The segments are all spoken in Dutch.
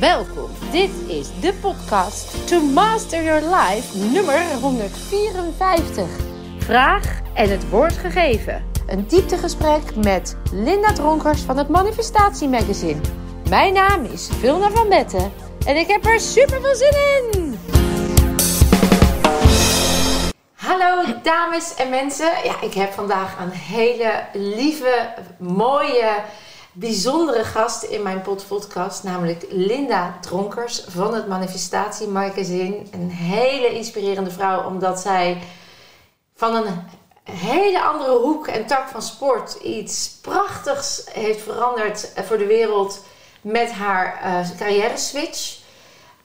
Welkom, dit is de podcast To Master Your Life nummer 154. Vraag en het woord gegeven. Een dieptegesprek met Linda Dronkers van het Manifestatie Magazine. Mijn naam is Vilna van Betten en ik heb er super veel zin in! Hallo dames en mensen. Ja, ik heb vandaag een hele lieve, mooie, bijzondere gast in mijn podcast. Namelijk Linda Dronkers van het Manifestatie Magazine. Een hele inspirerende vrouw omdat zij van een hele andere hoek en tak van sport iets prachtigs heeft veranderd voor de wereld met haar uh, carrière switch.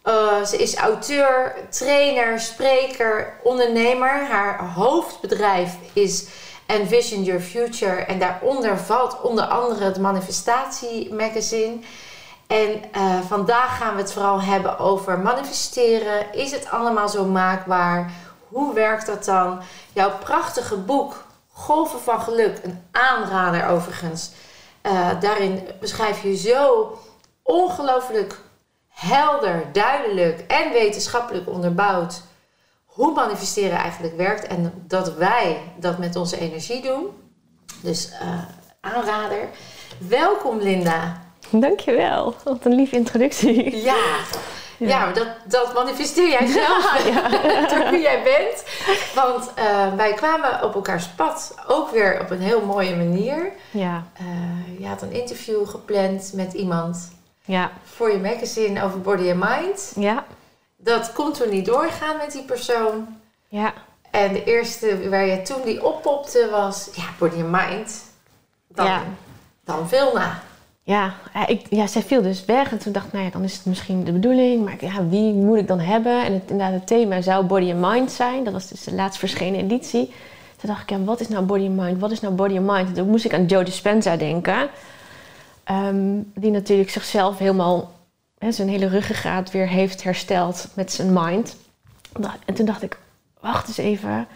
Uh, ze is auteur, trainer, spreker, ondernemer. Haar hoofdbedrijf is Envision Your Future. En daaronder valt onder andere het Manifestatie Magazine. En uh, vandaag gaan we het vooral hebben over manifesteren. Is het allemaal zo maakbaar? Hoe werkt dat dan? Jouw prachtige boek, Golven van Geluk, een aanrader overigens. Uh, daarin beschrijf je zo ongelooflijk helder, duidelijk en wetenschappelijk onderbouwd hoe manifesteren eigenlijk werkt en dat wij dat met onze energie doen. Dus uh, aanrader. Welkom Linda. Dankjewel. Wat een lieve introductie. Ja. Ja, ja dat, dat manifesteer jij zelf ja, door wie jij bent. Want uh, wij kwamen op elkaars pad ook weer op een heel mooie manier. Ja. Uh, je had een interview gepland met iemand ja. voor je magazine over body and mind. Ja. Dat kon toen niet doorgaan met die persoon. Ja. En de eerste waar je toen die oppopte was, ja, body and mind. Dan, ja. dan Vilna. Ja, ik, ja, zij viel dus weg en toen dacht ik, nou ja, dan is het misschien de bedoeling. Maar ja, wie moet ik dan hebben? En het, inderdaad, het thema zou body and mind zijn. Dat was dus de laatst verschenen editie. Toen dacht ik, ja, wat is nou body and mind? Wat is nou body and mind? Toen moest ik aan Joe Dispenza denken. Ehm, die natuurlijk zichzelf helemaal, he, zijn hele ruggengraat weer heeft hersteld met zijn mind. En toen dacht ik, wacht eens even.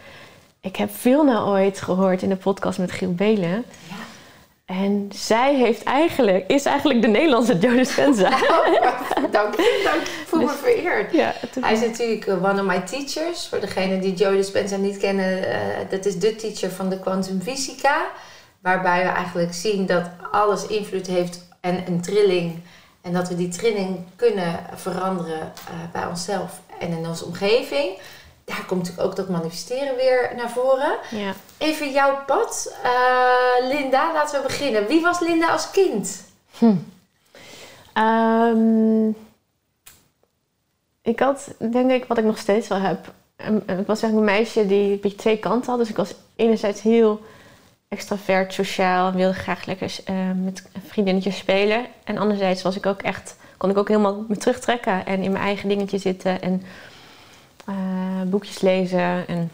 Ik heb veel na ooit gehoord in de podcast met Giel Belen. Ja. En zij heeft eigenlijk, is eigenlijk de Nederlandse Joe Dispenza. Oh, dank je, dank je. voel me dus- vereerd. Ja, Hij is natuurlijk uh, one of my teachers. Voor degenen die Joe Dispenza niet kennen, uh, dat is de teacher van de Quantum Fysica. Waarbij we eigenlijk zien dat alles invloed heeft en een trilling. En dat we die trilling kunnen veranderen uh, bij onszelf en in onze omgeving. Daar komt natuurlijk ook dat manifesteren weer naar voren. Ja. Even jouw pad. Uh, Linda, laten we beginnen. Wie was Linda als kind? Hm. Um, ik had, denk ik, wat ik nog steeds wel heb. Ik was eigenlijk een meisje die een beetje twee kanten had. Dus ik was enerzijds heel extravert, sociaal, wilde graag lekker uh, met vriendinnetjes spelen. En anderzijds was ik ook echt, kon ik ook helemaal me terugtrekken en in mijn eigen dingetje zitten en uh, boekjes lezen en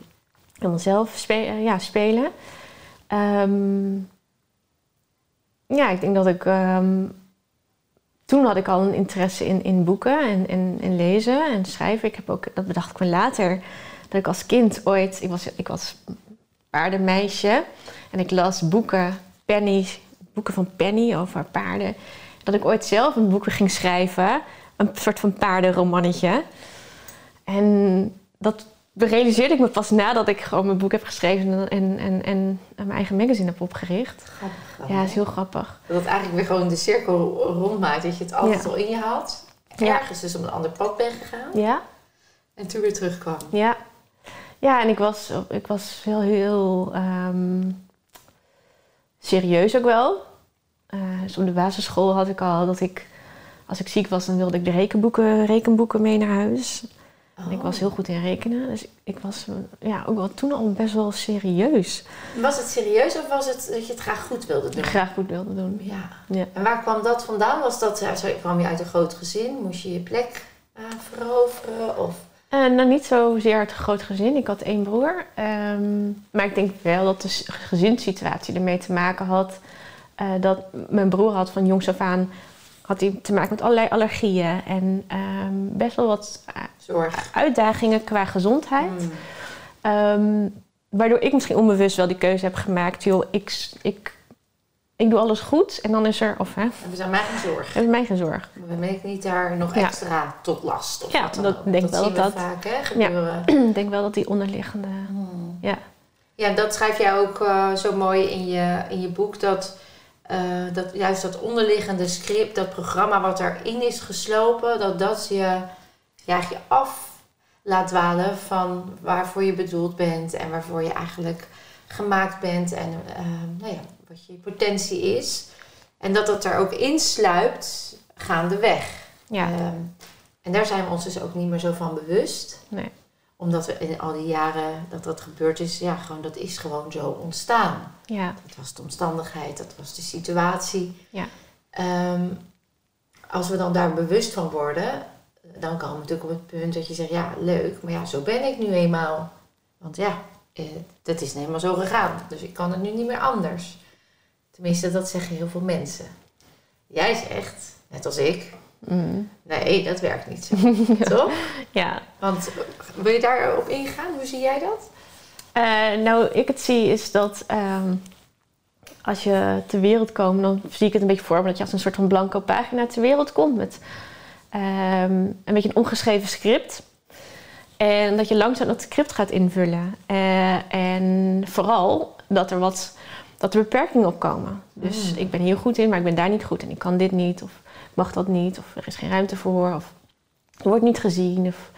helemaal zelf uh, ja, spelen. Um, ja, ik denk dat ik. Um, toen had ik al een interesse in, in boeken en, en, en lezen en schrijven. Ik heb ook, dat bedacht ik me later, dat ik als kind ooit, ik was, ik was paardenmeisje. En ik las boeken, Penny, boeken van Penny over paarden. Dat ik ooit zelf een boek ging schrijven. Een soort van paardenromannetje. En dat realiseerde ik me pas nadat ik gewoon mijn boek heb geschreven en, en, en mijn eigen magazine heb opgericht. Grappig, Ja, dat is heel grappig. Dat het eigenlijk weer gewoon de cirkel rondmaakt. Dat je het altijd al in je had. Ergens dus op een ander pad bent gegaan. Ja. En toen weer terugkwam. Ja, ja, en ik was, ik was heel, heel ehm, serieus ook wel. Uh, dus op de basisschool had ik al dat ik, als ik ziek was, dan wilde ik de rekenboeken, rekenboeken mee naar huis. En ik was heel goed in rekenen. Dus ik was ja, ook wel toen al best wel serieus. Was het serieus of was het dat je het graag goed wilde doen? Graag goed wilde doen. Ja. ja. En waar kwam dat vandaan? Was dat, kwam je uit een groot gezin? Moest je je plek uh, veroveren? Of? Uh, nou, niet zozeer het groot gezin. Ik had één broer. Um, maar ik denk wel dat de gezinssituatie ermee te maken had. Uh, dat mijn broer had van jongs af aan had hij te maken met allerlei allergieën en um, best wel wat eh, Zorg. uitdagingen qua gezondheid. Mm. Um, waardoor ik misschien onbewust wel die keuze heb gemaakt. Joh, ik, ik ik doe alles goed en dan is er, of hè, We zijn mij geen zorg. heb ik mij geen zorg. We ben ik niet daar nog Ja. extra tot last. Of Ja, dat ook. denk wel zien dat we dat- vaak hè, gebeuren. ik denk wel dat die onderliggende, Hmm. ja. Ja, dat schrijf jij ook eh, zo mooi in je, in je boek. Dat, eh, dat juist dat onderliggende script, dat programma wat erin is geslopen, dat dat je, ja, je af laat dwalen van waarvoor je bedoeld bent en waarvoor je eigenlijk gemaakt bent en eh, nou ja, wat je potentie is. En dat dat er ook insluipt gaandeweg. Ja, Ehm, en daar zijn we ons dus ook niet meer zo van bewust. Nee. Omdat we in al die jaren dat dat gebeurd is, ja, gewoon dat is gewoon zo ontstaan. ja, Dat was de omstandigheid, dat was de situatie. Ja. Ehm, als we dan daar bewust van worden, dan komen we natuurlijk op het punt dat je zegt, ja, leuk, maar ja, zo ben ik nu eenmaal. Want ja, eh, dat is eenmaal zo gegaan, dus ik kan het nu niet meer anders. Tenminste, dat zeggen heel veel mensen. Jij zegt, net als ik, mm, nee, dat werkt niet zo. Toch? ja. Want wil je daarop ingaan? Hoe zie jij dat? Eh, nou, ik het zie is dat ehm, als je ter wereld komt, dan zie ik het een beetje voor me dat je als een soort van blanco pagina ter wereld komt met ehm, een beetje een ongeschreven script. En dat je langzaam dat script gaat invullen. Eh, en vooral dat er wat dat er beperkingen op komen. Dus Mm. ik ben hier goed in, maar ik ben daar niet goed in. Ik kan dit niet, of ik mag dat niet, of er is geen ruimte voor, of er wordt niet gezien, of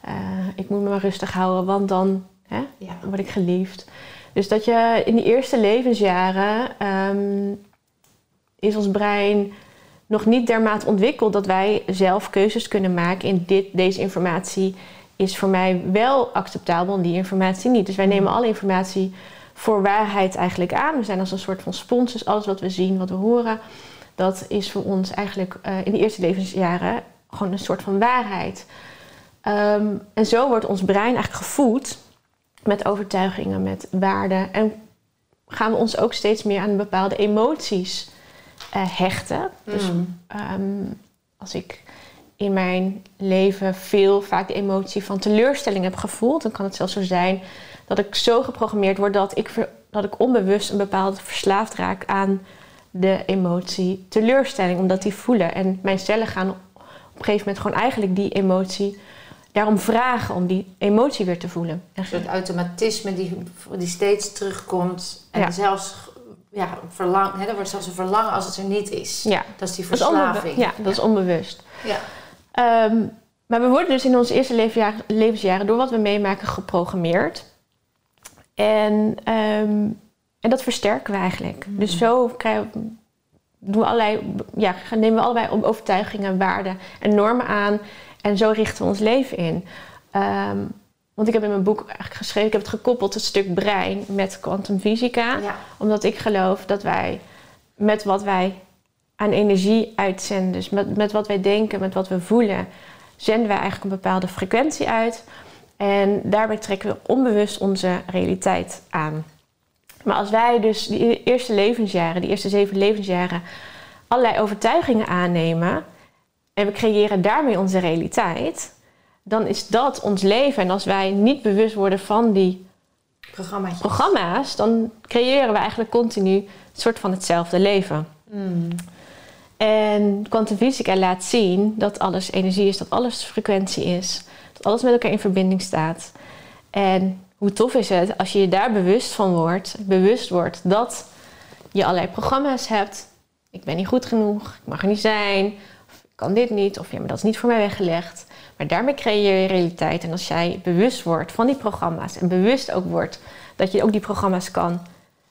eh, ik moet me maar rustig houden, want dan hè, Ja. word ik geliefd. Dus dat je in die eerste levensjaren ehm, is ons brein nog niet dermate ontwikkeld dat wij zelf keuzes kunnen maken in dit, deze informatie is voor mij wel acceptabel en die informatie niet. Dus wij nemen alle informatie voor waarheid eigenlijk aan. We zijn als een soort van spons, dus alles wat we zien, wat we horen, dat is voor ons eigenlijk eh, in de eerste levensjaren gewoon een soort van waarheid. Ehm, en zo wordt ons brein eigenlijk gevoed met overtuigingen, met waarden. En gaan we ons ook steeds meer aan bepaalde emoties eh, hechten. Dus Mm. ehm, als ik in mijn leven veel vaak de emotie van teleurstelling heb gevoeld, dan kan het zelfs zo zijn dat ik zo geprogrammeerd word dat ik, dat ik onbewust een bepaald verslaafd raak aan de emotie teleurstelling, omdat die voelen. En mijn cellen gaan op een gegeven moment gewoon eigenlijk die emotie daarom vragen om die emotie weer te voelen. En Een soort automatisme die, die steeds terugkomt. En Ja. zelfs ja, verlang, hè, er wordt zelfs een verlangen als het er niet is. ja, Dat is die dat is, verslaving. ja, dat is onbewust. Ja. Ehm, maar we worden dus in onze eerste levensjaren, levensjaren door wat we meemaken geprogrammeerd. En, ehm, en dat versterken we eigenlijk. Mhm. Dus zo krijgen we, doen we allerlei, ja, nemen we allerlei overtuigingen, waarden en normen aan. En zo richten we ons leven in. Ehm, want ik heb in mijn boek eigenlijk geschreven, ik heb het gekoppeld, het stuk brein met kwantumfysica Ja. omdat ik geloof dat wij met wat wij aan energie uitzenden, dus met, met wat wij denken, met wat we voelen, zenden wij eigenlijk een bepaalde frequentie uit. En daarbij trekken we onbewust onze realiteit aan. Maar als wij dus die eerste levensjaren, die eerste zeven levensjaren, allerlei overtuigingen aannemen en we creëren daarmee onze realiteit, dan is dat ons leven. En als wij niet bewust worden van die Programma's. programma's, dan creëren we eigenlijk continu een soort van hetzelfde leven. Mm. En kwantumfysica laat zien dat alles energie is, dat alles frequentie is, alles met elkaar in verbinding staat. En hoe tof is het als je je daar bewust van wordt, bewust wordt dat je allerlei programma's hebt. Ik ben niet goed genoeg, ik mag er niet zijn, of ik kan dit niet, of ja, maar dat is niet voor mij weggelegd. Maar daarmee creëer je realiteit. En als jij bewust wordt van die programma's en bewust ook wordt dat je ook die programma's kan,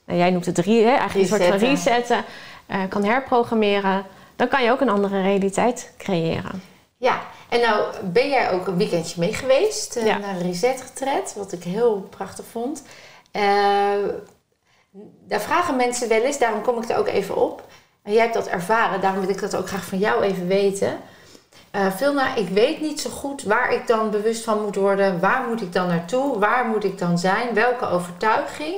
nou, jij noemt het re- hè, eigenlijk een soort van Resetten. resetten, eh, kan herprogrammeren, dan kan je ook een andere realiteit creëren. Ja, en nou ben jij ook een weekendje mee geweest eh, Ja. naar een reset getred, wat ik heel prachtig vond. Eh, daar vragen mensen wel eens, daarom kom ik er ook even op. En jij hebt dat ervaren, daarom wil ik dat ook graag van jou even weten. Eh Vilna, ik weet niet zo goed waar ik dan bewust van moet worden. Waar moet ik dan naartoe? Waar moet ik dan zijn? Welke overtuiging?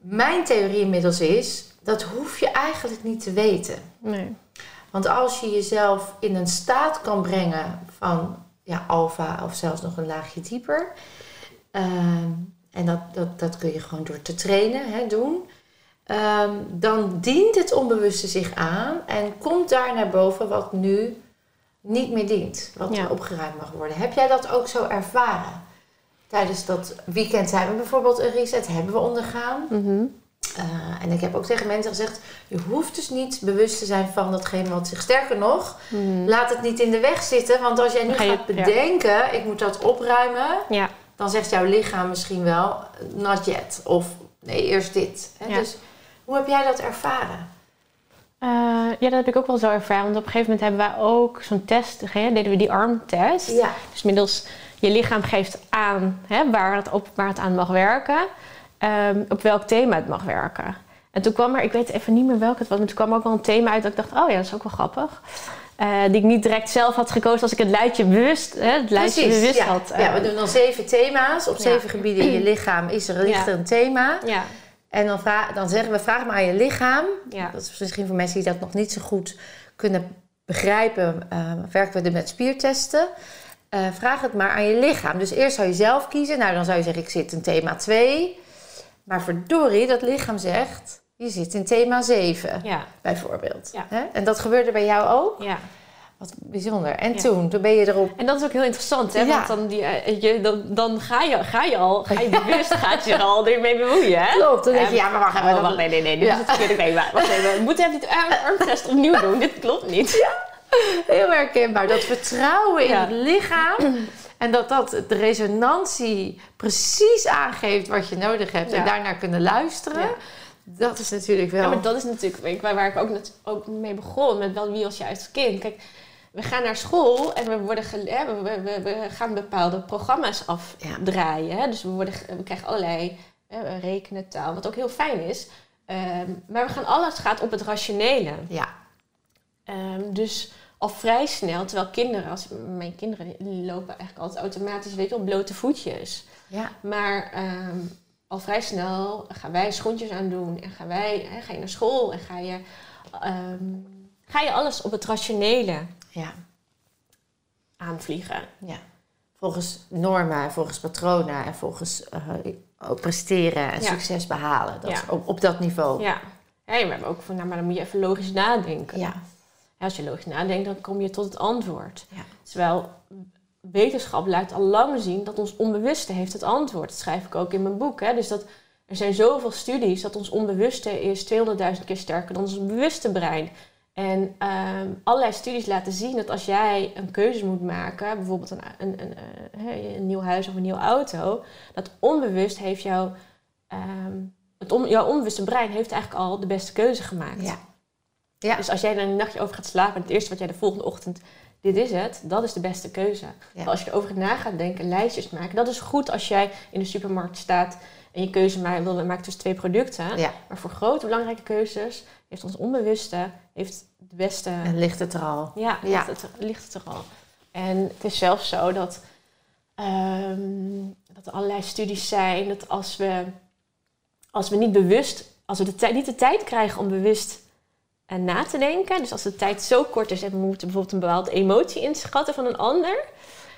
Mijn theorie inmiddels is, dat hoef je eigenlijk niet te weten. Nee. Want als je jezelf in een staat kan brengen van ja, alfa of zelfs nog een laagje dieper. ehm, en dat, dat, dat kun je gewoon door te trainen hè, doen. ehm, dan dient het onbewuste zich aan en komt daar naar boven wat nu niet meer dient. Wat Ja. opgeruimd mag worden. Heb jij dat ook zo ervaren? Tijdens dat weekend zijn we bijvoorbeeld een reset hebben we ondergaan. Mhm. Eh, en ik heb ook tegen mensen gezegd: je hoeft dus niet bewust te zijn van datgene wat zich. Sterker nog, Mhm. laat het niet in de weg zitten. Want als jij nu je- gaat bedenken: ik moet dat opruimen, Ja. dan zegt jouw lichaam misschien wel: not yet. Of nee, eerst dit. Hè? Ja. Dus hoe heb jij dat ervaren? Eh, ja, dat heb ik ook wel zo ervaren. Want op een gegeven moment hebben wij ook zo'n test. Hè, deden we die armtest. Ja, Dus middels je lichaam geeft aan hè, waar, het op, waar het aan mag werken. Ehm, op welk thema het mag werken. En toen kwam er, ik weet even niet meer welk het was, maar toen kwam ook wel een thema uit dat ik dacht, oh ja, dat is ook wel grappig. Eh, die ik niet direct zelf had gekozen als ik het lijstje bewust, hè, het lijstje bewust ja. had. ja, we eh, doen dan zeven thema's. Op Ja. zeven gebieden in je lichaam is er, ligt er een thema. ja, En dan, dan zeggen we: vraag maar aan je lichaam. ja, Dat is misschien voor mensen die dat nog niet zo goed kunnen begrijpen, eh, werken we er met spiertesten. Vraag het maar aan je lichaam. Dus eerst zou je zelf kiezen. Nou, dan zou je zeggen, ik zit in thema 2. Maar verdorie, dat lichaam zegt, je zit in thema 7, ja, bijvoorbeeld. Ja. Hè? En dat gebeurde bij jou ook? ja. Wat bijzonder. En Ja. toen, toen ben je erop... En dat is ook heel interessant, hè? Ja. Want dan, die, eh, je, dan, dan ga, je, ga je al, ga je bewust, gaat je er al ermee bemoeien, hè? Klopt, dan denk je, Ja, maar wacht even. Oh, wacht, nee, nee, nee, dit Ja. is het verkeerde. Wacht even, we moeten even die arm- armtest opnieuw doen. Dit klopt niet. Heel herkenbaar. Dat vertrouwen in het lichaam. En dat dat de resonantie precies aangeeft wat je nodig hebt. En daarnaar kunnen luisteren. Ja. Dat is natuurlijk wel... Ja, maar dat is natuurlijk waar, waar ik ook, net, ook mee begon. Met wel wie als je als kind. Kijk, we gaan naar school en we, worden we, we, we, gaan bepaalde programma's afdraaien. Hè? Dus we, worden, we krijgen allerlei hè, rekenen, taal, wat ook heel fijn is. Ehm, maar we gaan alles gaat op het rationele. Ja, Ehm, dus al vrij snel, terwijl kinderen, als mijn kinderen lopen eigenlijk altijd automatisch, weet je, op blote voetjes. ja, Maar ehm, al vrij snel gaan wij schoentjes aandoen en gaan wij, hè, ga je naar school en ga je, ehm, ga je alles op het rationele ja, aanvliegen. ja. Volgens normen, volgens patronen en volgens eh, ook presteren en Ja. succes behalen. Dat, Ja. op, op dat niveau. Ja. Hey, we hebben ook van, nou, maar dan moet je even logisch nadenken. Ja, Als je logisch nadenkt, dan kom je tot het antwoord. Ja. Terwijl wetenschap laat al lang zien dat ons onbewuste heeft het antwoord. Dat schrijf ik ook in mijn boek. Hè? Dus dat, er zijn zoveel studies dat ons onbewuste is 200.000 keer sterker dan ons bewuste brein. En ehm, allerlei studies laten zien dat als jij een keuze moet maken, bijvoorbeeld een, een, een, eh, een nieuw huis of een nieuwe auto, dat onbewust heeft jouw, ehm, het on, jouw onbewuste brein heeft eigenlijk al de beste keuze gemaakt. ja. Ja. Dus als jij er een nachtje over gaat slapen en het eerste wat jij de volgende ochtend, dit is het, dat is de beste keuze. Ja. Maar als je erover na gaat denken, lijstjes maken, dat is goed als jij in de supermarkt staat en je keuze ma- wil maken tussen twee producten. ja. Maar voor grote belangrijke keuzes heeft ons onbewuste heeft de beste. En ligt het er al. Ja. Ligt, het, ligt het er al. En het is zelfs zo dat, ehm, dat er allerlei studies zijn dat als we, als we niet bewust, als we de tijd, niet de tijd krijgen om bewust eh, na te denken, dus als de tijd zo kort is en we moeten bijvoorbeeld een bepaalde emotie inschatten van een ander,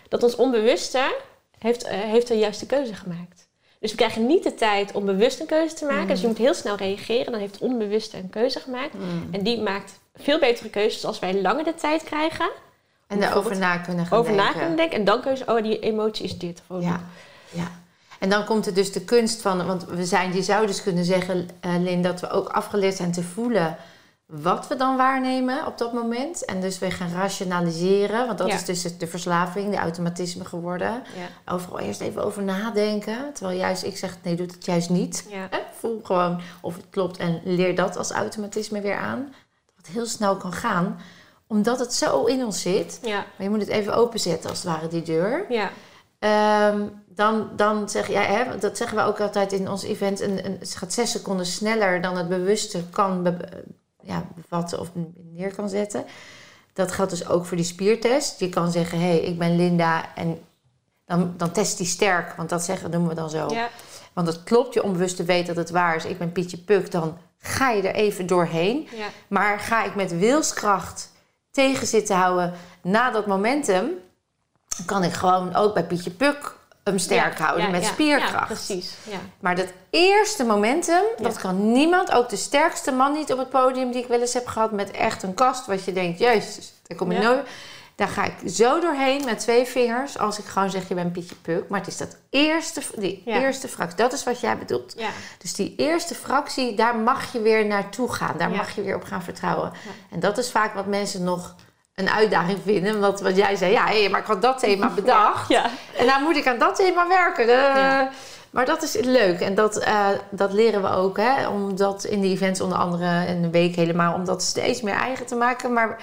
dat ons onbewuste heeft, eh, heeft de juiste keuze gemaakt. Dus we krijgen niet de tijd om bewust een keuze te maken. Mm. Dus je moet heel snel reageren. Dan heeft het onbewuste een keuze gemaakt. Mm. En die maakt veel betere keuzes als wij langer de tijd krijgen. En daarover na kunnen gaan over na denken. kunnen denken. En dan keuze, oh, die emotie is dit. Of oh, Ja, ja. En dan komt er dus de kunst van, want we zijn, je zou dus kunnen zeggen, eh Lin, dat we ook afgeleerd zijn te voelen wat we dan waarnemen op dat moment. En dus we gaan rationaliseren, want dat Ja. is dus de verslaving, de automatisme geworden. Ja, Overal eerst even over nadenken. Terwijl juist ik zeg, nee, doe het juist niet. ja? Voel gewoon of het klopt en leer dat als automatisme weer aan. Dat het heel snel kan gaan, omdat het zo in ons zit. ja, Maar je moet het even openzetten als het ware, die deur. ja, Ehm, dan, dan zeg jij, hè, dat zeggen we ook altijd in ons event, een, een, het gaat zes seconden sneller dan het bewuste kan be- ja, bevatten of neer kan zetten. Dat geldt dus ook voor die spiertest. Je kan zeggen, hé, hey, ik ben Linda en dan, dan test die sterk, want dat zeggen, doen we dan zo. ja, Want het klopt, je onbewuste weet dat het waar is. Ik ben Pietje Puk, dan ga je er even doorheen. ja, Maar ga ik met wilskracht tegen zitten houden na dat momentum, kan ik gewoon ook bij Pietje Puk hem sterk Ja, houden ja, met ja, spierkracht. Ja, precies. Ja. Maar dat eerste momentum, dat kan niemand, ook de sterkste man niet op het podium die ik wel eens heb gehad met echt een kast, wat je denkt, jezus, daar kom ik Ja. nooit. Daar ga ik zo doorheen met twee vingers, als ik gewoon zeg, je bent Pietje Puk. Maar het is dat eerste, die eerste fractie, dat is wat jij bedoelt. Dus die eerste fractie, daar mag je weer naartoe gaan. Daar mag je weer op gaan vertrouwen. En dat is vaak wat mensen nog een uitdaging vinden. Omdat wat jij zei, ja, hé, maar ik had dat thema bedacht. Ja. En nou moet ik aan dat thema werken. Ja. Maar dat is leuk. En dat, eh, dat leren we ook. Hè? Om dat in de events onder andere in de week helemaal. Om dat steeds meer eigen te maken. Maar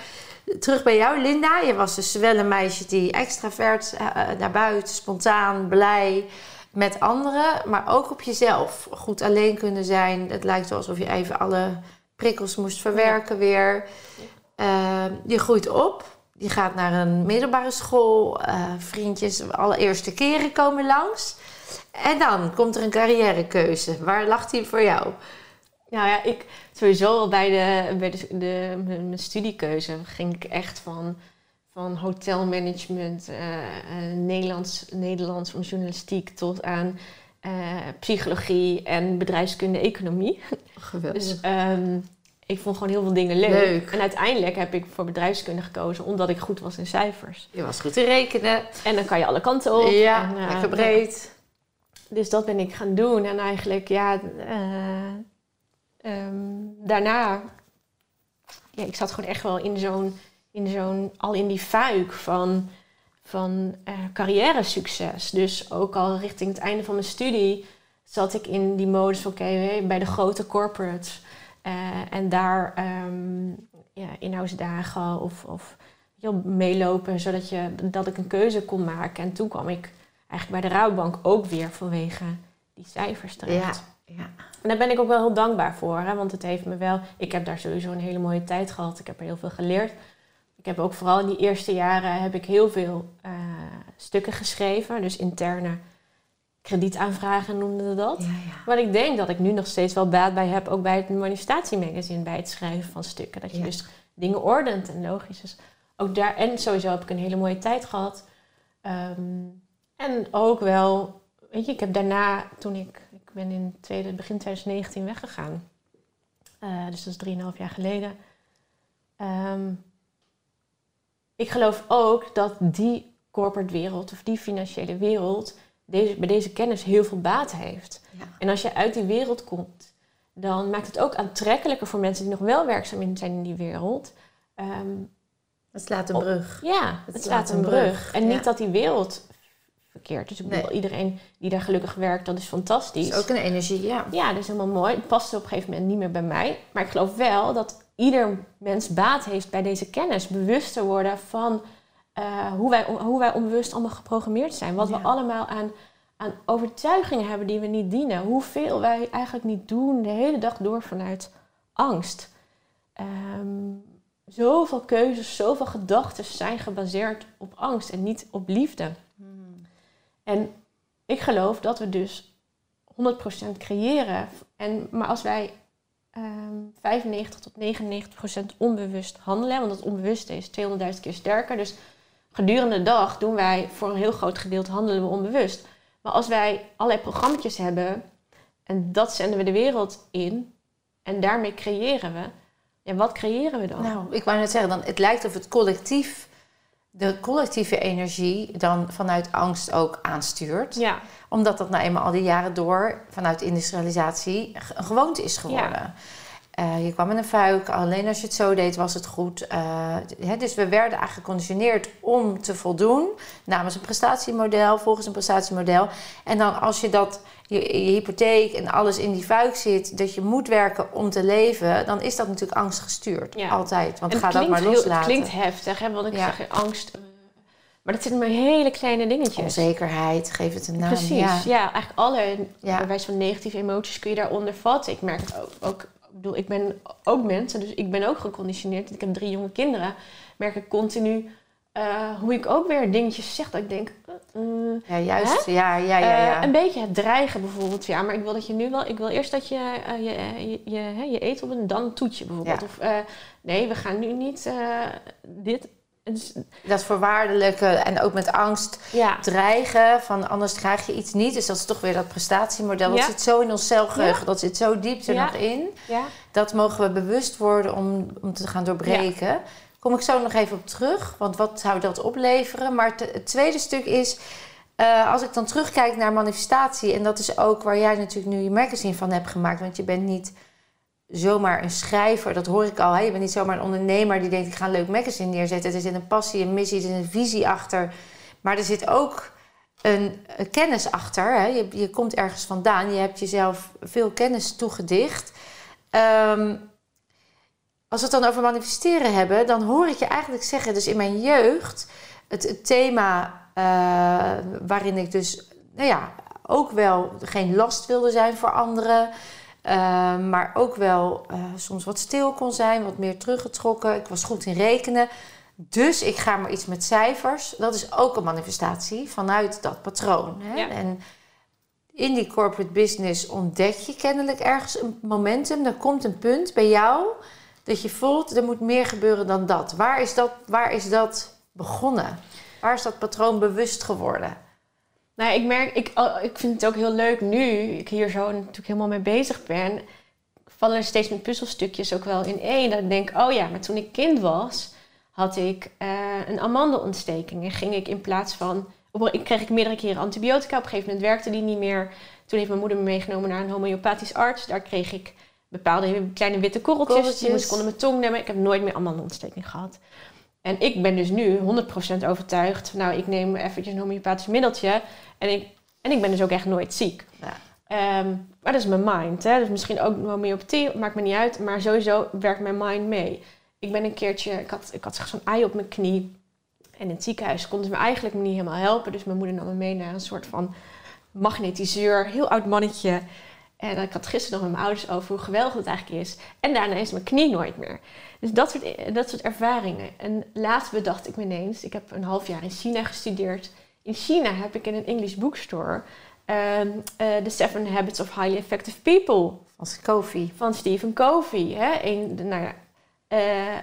terug bij jou, Linda. Je was dus wel een meisje die extravert eh, naar buiten. Spontaan, blij. Met anderen. Maar ook op jezelf. Goed alleen kunnen zijn. Het lijkt alsof je even alle prikkels moest verwerken weer. Je groeit op. Je gaat naar een middelbare school. eh, vriendjes, allereerste keren komen langs. En dan komt er een carrièrekeuze. Waar lag die voor jou? Nou ja, ik sowieso al bij, de, bij de, de, mijn studiekeuze ging ik echt van, van hotelmanagement, eh, eh, Nederlands, Nederlands van journalistiek tot aan psychologie en bedrijfskunde, economie. Geweldig. Dus ehm, ik vond gewoon heel veel dingen leuk. Leuk. En uiteindelijk heb ik voor bedrijfskunde gekozen omdat ik goed was in cijfers. je was goed te rekenen. En dan kan je alle kanten op. ja, En, eh, lekker breed. Dus dat ben ik gaan doen. En eigenlijk, ja, eh, ehm, daarna, ja, ik zat gewoon echt wel in zo'n, in zo'n, al in die fuik van, van eh carrière succes. Dus ook al richting het einde van mijn studie zat ik in die modus van, oké, bij de grote corporates. Eh, en daar ehm ja, inhoudsdagen of, of meelopen, zodat je, dat ik een keuze kon maken. En toen kwam ik eigenlijk bij de Rouwbank ook weer vanwege die cijfers terecht. Ja, ja. En daar ben ik ook wel heel dankbaar voor, hè, want het heeft me wel... Ik heb daar sowieso een hele mooie tijd gehad. Ik heb er heel veel geleerd. Ik heb ook vooral in die eerste jaren heb ik heel veel eh, stukken geschreven. Dus interne kredietaanvragen noemden we dat. ja, ik denk dat ik nu nog steeds wel baat bij heb, ook bij het manifestatiemagazine, bij het schrijven van stukken. Dat je Ja. dus dingen ordent en logisch is. Ook daar, en sowieso heb ik een hele mooie tijd gehad. Ehm, en ook wel, weet je, ik heb daarna, toen ik, ik ben in tweede, begin 2019 weggegaan. Eh, dus dat is drieënhalf jaar geleden. Ehm, ik geloof ook dat die corporate wereld of die financiële wereld deze, bij deze kennis heel veel baat heeft. Ja. En als je uit die wereld komt, dan maakt het ook aantrekkelijker voor mensen die nog wel werkzaam in zijn in die wereld. Ehm, Het slaat een Op- brug. ja, Het het, slaat slaat een brug, brug. En ja. niet dat die wereld verkeerd is. Ik bedoel, iedereen die daar gelukkig werkt, dat is fantastisch. Dat is ook een energie, ja. Ja, dat is helemaal mooi. Het past op een gegeven moment niet meer bij mij. Maar ik geloof wel dat ieder mens baat heeft bij deze kennis. Bewuster worden van eh, hoe, wij, hoe wij onbewust allemaal geprogrammeerd zijn. Wat Ja. we allemaal aan, aan overtuigingen hebben die we niet dienen. Hoeveel wij eigenlijk niet doen de hele dag door vanuit angst. Ehm, zoveel keuzes, zoveel gedachten zijn gebaseerd op angst en niet op liefde. En ik geloof dat we dus 100% creëren. En, maar als wij ehm 95 tot 99% onbewust handelen, want dat onbewuste is 200.000 keer sterker. Dus gedurende de dag doen wij voor een heel groot gedeelte handelen we onbewust. Maar als wij allerlei programma's hebben en dat zenden we de wereld in en daarmee creëren we, ja, wat creëren we dan? Nou, ik wou net zeggen, dan, het lijkt of het collectief, de collectieve energie dan vanuit angst ook aanstuurt. ja, Omdat dat nou eenmaal al die jaren door vanuit industrialisatie een gewoonte is geworden. Eh, je kwam in een fuik, alleen als je het zo deed was het goed. Eh, dus we werden eigenlijk geconditioneerd om te voldoen namens een prestatiemodel, volgens een prestatiemodel. En dan als je dat, je, je hypotheek en alles in die fuik zit, dat je moet werken om te leven, dan is dat natuurlijk angstgestuurd. Ja. Altijd. Want En ga dat maar heel- loslaten. Het klinkt heftig, hè, want ik Ja. zeg angst. eh, Maar dat zitten maar hele kleine dingetjes. Onzekerheid, geef het een naam. Precies, Ja. ja. eigenlijk alle Ja. bij wijze van negatieve emoties kun je daaronder vatten. Ik merk het ook, ook, bedoel, ik ben ook mensen, dus ik ben ook geconditioneerd. Ik heb drie jonge kinderen. Merk ik continu eh, hoe ik ook weer dingetjes zeg dat ik denk. eh, Ja, juist. Ja, ja, ja. ja. een beetje het dreigen bijvoorbeeld. Ja, maar ik wil dat je nu wel. Ik wil eerst dat je je, je, je, hè, je eet op en dan toet je bijvoorbeeld. Ja. Of nee, we gaan nu niet dit. Dat voorwaardelijke en ook met angst ja. dreigen van anders krijg je iets niet. Dus dat is toch weer dat prestatiemodel. Dat zit zo in ons celgeheugen. Dat zit zo diep er nog in. Dat mogen we bewust worden om, om te gaan doorbreken. Kom ik zo nog even op terug. Want wat zou dat opleveren? Maar het, het tweede stuk is... eh, als ik dan terugkijk naar manifestatie... en dat is ook waar jij natuurlijk nu je magazine van hebt gemaakt... want je bent niet zomaar een schrijver, dat hoor ik al. Hè? Je bent niet zomaar een ondernemer die denkt... ik ga een leuk magazine neerzetten. Er zit een passie, een missie, er een visie achter. Maar er zit ook een, kennis achter. Hè? Je, je komt ergens vandaan. Je hebt jezelf veel kennis toegedicht. Ehm, als we het dan over manifesteren hebben... dan hoor ik je eigenlijk zeggen... dus in mijn jeugd... het, het thema eh, waarin ik dus... nou ja, ook wel geen last wilde zijn voor anderen... Uh, maar ook wel uh, soms wat stil kon zijn, wat meer teruggetrokken. Ik was goed in rekenen. Dus ik ga maar iets met cijfers. Dat is ook een manifestatie vanuit dat patroon. Hè? Ja. En in die corporate business ontdek je kennelijk ergens een momentum. Er komt een punt bij jou dat je voelt, er moet meer gebeuren dan dat. Waar is dat, waar is dat begonnen? Waar is dat patroon bewust geworden? Nou, ik merk, ik, al- ik vind het ook heel leuk nu, ik hier zo natuurlijk helemaal mee bezig ben, vallen er steeds meer puzzelstukjes ook wel in één. Dat ik denk, oh ja, maar toen ik kind was, had ik eh, een amandelontsteking. En ging ik in plaats van, ik kreeg ik meerdere keren antibiotica. Op een gegeven moment werkte die niet meer. Toen heeft mijn moeder me meegenomen naar een homeopathisch arts. Daar kreeg ik bepaalde kleine witte korreltjes. Korreltjes. Die moest ik onder mijn tong nemen. Ik heb nooit meer amandelontsteking gehad. En ik ben dus nu 100% overtuigd. van, Nou, ik neem eventjes een homeopathisch middeltje. En ik, en ik ben dus ook echt nooit ziek. Ja. Ehm, maar dat is mijn mind. Hè? Dus misschien ook homeopathie, maakt me niet uit. Maar sowieso werkt mijn mind mee. Ik ben een keertje, ik had, ik had zo'n ei op mijn knie. En in het ziekenhuis konden ze me eigenlijk niet helemaal helpen. Dus mijn moeder nam me mee naar een soort van magnetiseur. Heel oud mannetje. En ik had gisteren nog met mijn ouders over hoe geweldig het eigenlijk is. En daarna is mijn knie nooit meer. Dus dat soort, dat soort ervaringen. En laatst bedacht ik me ineens, ik heb een half jaar in China gestudeerd. In China heb ik in een English bookstore eh, The Seven Habits of Highly Effective People koffie. van Stephen Covey. Hè? Een, nou ja, eh,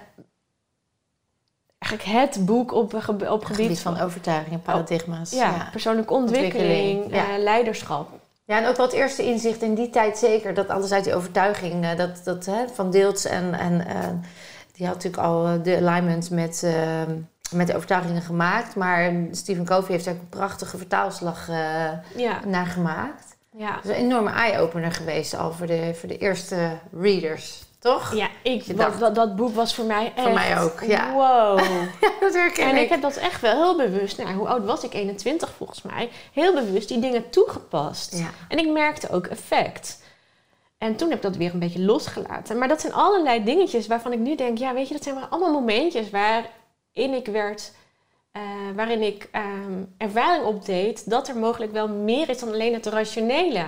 eigenlijk het boek op, gebe- op Op gebied gebied van overtuiging en paradigma's. ja, ja. persoonlijke ontwikkeling, Ontwikkeling, ja. eh, leiderschap. Ja, en ook wel het eerste inzicht in die tijd zeker. Dat alles uit die overtuiging, eh, dat, dat hè, van Deels en, en eh, die had natuurlijk al eh, de alignment met, met de overtuigingen gemaakt. Maar Stephen Covey heeft daar een prachtige vertaalslag Ja, naar gemaakt. ja. Dat is een enorme eye-opener geweest al voor de, voor de eerste readers, toch? Ja, ik, dat, dat, boek was voor mij echt... Voor mij ook, ja. Wow. dat herken en ik. ik heb dat echt wel heel bewust, nou, hoe oud was ik? 21 volgens mij. Heel bewust die dingen toegepast. Ja. En ik merkte ook effect. En toen heb ik dat weer een beetje losgelaten. Maar dat zijn allerlei dingetjes waarvan ik nu denk... ja, weet je, dat zijn maar allemaal momentjes waarin ik werd... eh, waarin ik ehm, ervaring opdeed dat er mogelijk wel meer is dan alleen het rationele.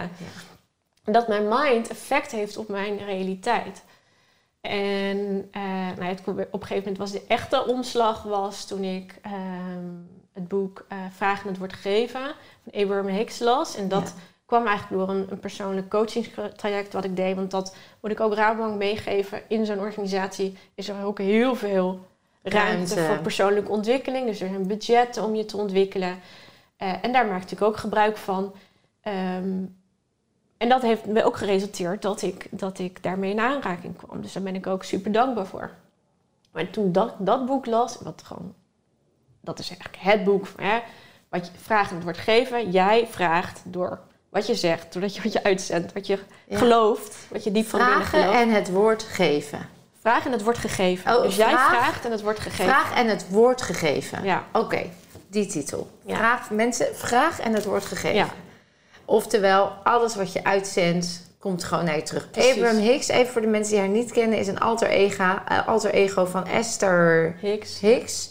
En Dat mijn mind effect heeft op mijn realiteit. En eh, nou, ja, op een gegeven moment was de echte omslag was toen ik ehm, het boek eh Vragen het wordt gegeven van Abraham Hicks las. En dat Ja. kwam eigenlijk door een, een persoonlijk coachingstraject wat ik deed. Want dat moet ik ook Rabobank meegeven. In zo'n organisatie is er ook heel veel ruimte, Ruimte. voor persoonlijke ontwikkeling. Dus er zijn budgetten om je te ontwikkelen. Eh, en daar maak ik ook gebruik van. Ehm, en dat heeft me ook geresulteerd dat ik, dat ik daarmee in aanraking kwam. Dus daar ben ik ook super dankbaar voor. Maar toen dat, dat boek las, wat gewoon, dat is eigenlijk het boek, hè, wat je vraagt en het wordt gegeven. Jij vraagt door wat je zegt, doordat je wat je uitzendt, wat je Ja. gelooft, wat je diep van binnen Vragen gelooft. en het woord geven. Vraag en het wordt gegeven. Oh, dus jij vraag- vraagt en het wordt gegeven. Vraag en het woord gegeven. Ja. Oké, die titel. Ja. Vraag, mensen, vraag en het wordt gegeven. Ja. Oftewel, alles wat je uitzendt, komt gewoon naar je terug. Precies. Abraham Hicks, even voor de mensen die haar niet kennen, is een alter ego, eh, alter ego van Esther Hicks. Hicks.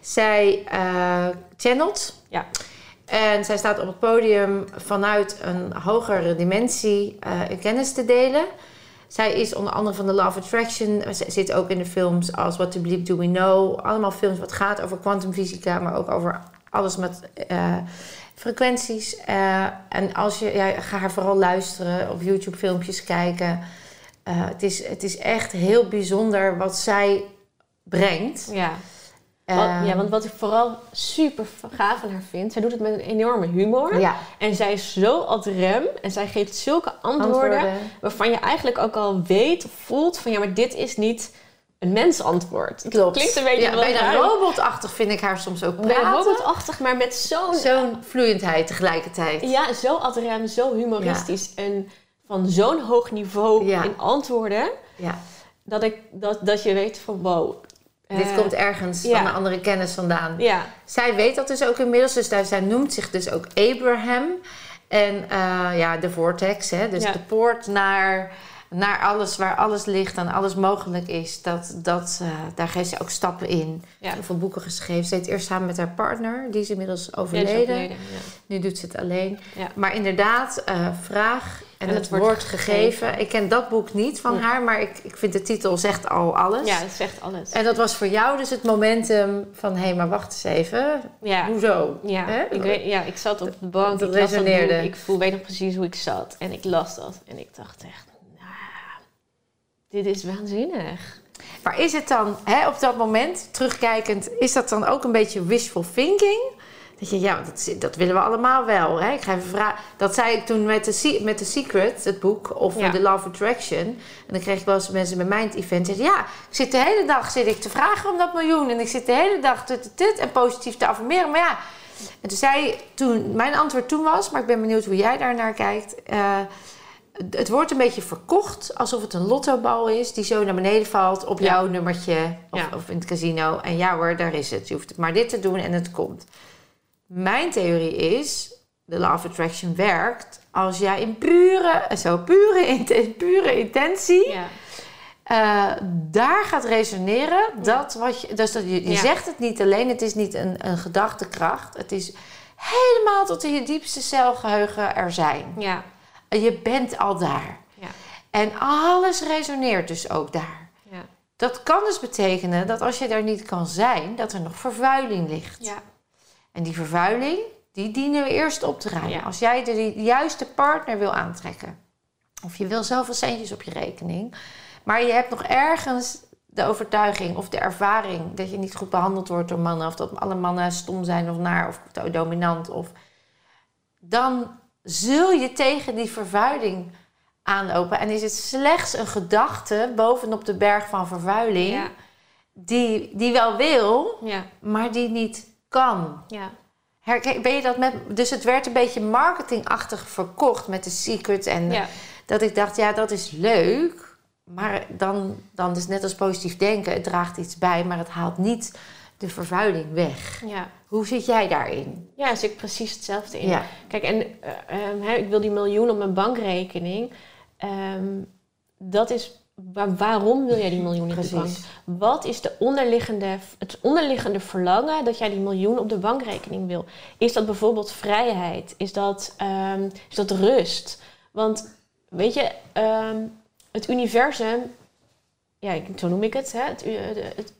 Zij eh channelt. Ja. En zij staat op het podium vanuit een hogere dimensie eh, kennis te delen. Zij is onder andere van de of Attraction. Ze zit ook in de films als What the Bleep Do We Know. Allemaal films wat gaat over kwantumfysica, maar ook over alles met frequenties. Eh, en als je, ja, ga haar vooral luisteren, op YouTube filmpjes kijken. Eh, het, is, het is echt heel bijzonder wat zij brengt. Ja. Wat- Ehm, ja, want wat ik vooral super gaaf aan haar vind, zij doet het met een enorme humor. ja, En zij is zo ad rem en zij geeft zulke antwoorden, antwoorden. waarvan je eigenlijk ook al weet of voelt van ja, maar dit is niet een mensantwoord. Het Klopt. klinkt een beetje ja, bijna robotachtig vind ik haar soms ook Bijna praten. robotachtig, maar met zo'n Zo'n vloeiendheid tegelijkertijd. ja, zo ad rem, zo humoristisch en van zo'n hoog niveau Ja. in antwoorden Ja. dat ik dat, dat je weet van wow. Dit eh, komt ergens van een andere kennis vandaan. ja, Zij weet dat dus ook inmiddels. Dus daar, zij noemt zich dus ook Abraham. En eh, ja, de vortex. Hè? Dus de poort naar, naar alles waar alles ligt en alles mogelijk is. Dat, dat, eh, daar geeft ze ook stappen in. Ja. Heel veel boeken geschreven. Ze deed eerst samen met haar partner. Die is inmiddels Ja, overleden. is overleden, ja. Nu doet ze het alleen. Ja. Maar inderdaad, eh, vraag en, En het, het wordt gegeven. Ik ken dat boek niet van haar. Maar ik, ik vind de titel zegt al alles. Ja, dat zegt alles. En dat was voor jou dus het momentum van... hé, maar wacht eens even. Hoezo? Ja, Hè? ik, weet, ja, ik zat op de bank, Dat ik resoneerde. ik voel, weet nog precies hoe ik zat. En ik las dat en ik dacht echt, dit is waanzinnig. Maar is het dan, hè, op dat moment, terugkijkend... is dat dan ook een beetje wishful thinking? Dat je, ja, dat, dat willen we allemaal wel. Hè? Ik ga even vragen. Dat zei ik toen met The, Se- met The Secret, het boek, of Ja. The Love Attraction. En dan kreeg ik wel eens mensen bij mij in het event zeggen... ja, ik zit de hele dag zit ik te vragen om dat miljoen... en ik zit de hele dag tut, tut, tut, en positief te affirmeren. Maar ja, en toen zei toen... Mijn antwoord toen was, maar ik ben benieuwd hoe jij daar naar kijkt... eh, het wordt een beetje verkocht alsof het een lottobal is die zo naar beneden valt op Ja. jouw nummertje of, Ja. of in het casino. En ja hoor, daar is het. Je hoeft maar dit te doen en het komt. Mijn theorie is, de of attraction werkt als jij in pure, zo pure, pure intentie Ja, eh, daar gaat resoneren. Dat wat je, dus dat je, je zegt het niet alleen, het is niet een, een gedachtekracht. Het is helemaal tot in je diepste celgeheugen er zijn. ja, Je bent al daar. ja, En alles resoneert dus ook daar. ja, Dat kan dus betekenen dat als je daar niet kan zijn, dat er nog vervuiling ligt. ja, En die vervuiling, die dienen we eerst op te ruimen. Ja. Als jij de juiste partner wil aantrekken, of je wil zoveel centjes op je rekening, maar je hebt nog ergens de overtuiging of de ervaring dat je niet goed behandeld wordt door mannen, of dat alle mannen stom zijn of naar of dominant, of dan zul je tegen die vervuiling aanlopen. En is het slechts een gedachte bovenop de berg van vervuiling ja, die, die wel wil, ja, maar die niet kan. ja, Herken, ben je dat met, dus het werd een beetje marketingachtig verkocht met de secret. En ja, dat ik dacht, ja, dat is leuk. Maar dan, dan is net als positief denken, het draagt iets bij, maar het haalt niet de vervuiling weg. ja. Hoe zit jij daarin? Ja, zit ik precies hetzelfde in. Ja, Kijk, en eh, ehm, ik wil die miljoen op mijn bankrekening. Ehm, dat is, wa- waarom wil jij die miljoen op de bank? Wat is de onderliggende, het onderliggende verlangen dat jij die miljoen op de bankrekening wil? Is dat bijvoorbeeld vrijheid? Is dat, ehm, is dat rust? Want weet je, het universum, ja, zo noem ik het, hè, het, het,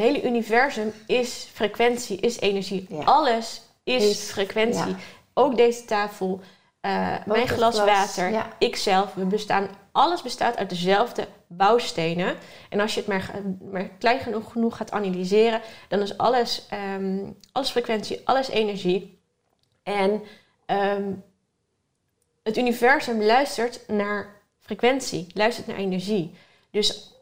het hele universum is frequentie, is energie. Ja. Alles is, Is- frequentie. ja. Ook deze tafel, eh, mijn glas glas, water, ja. ikzelf, we bestaan, alles bestaat uit dezelfde bouwstenen. En als je het maar, maar klein genoeg, genoeg gaat analyseren, dan is alles, ehm, alles frequentie, alles energie. En ehm, het universum luistert naar frequentie, luistert naar energie. Dus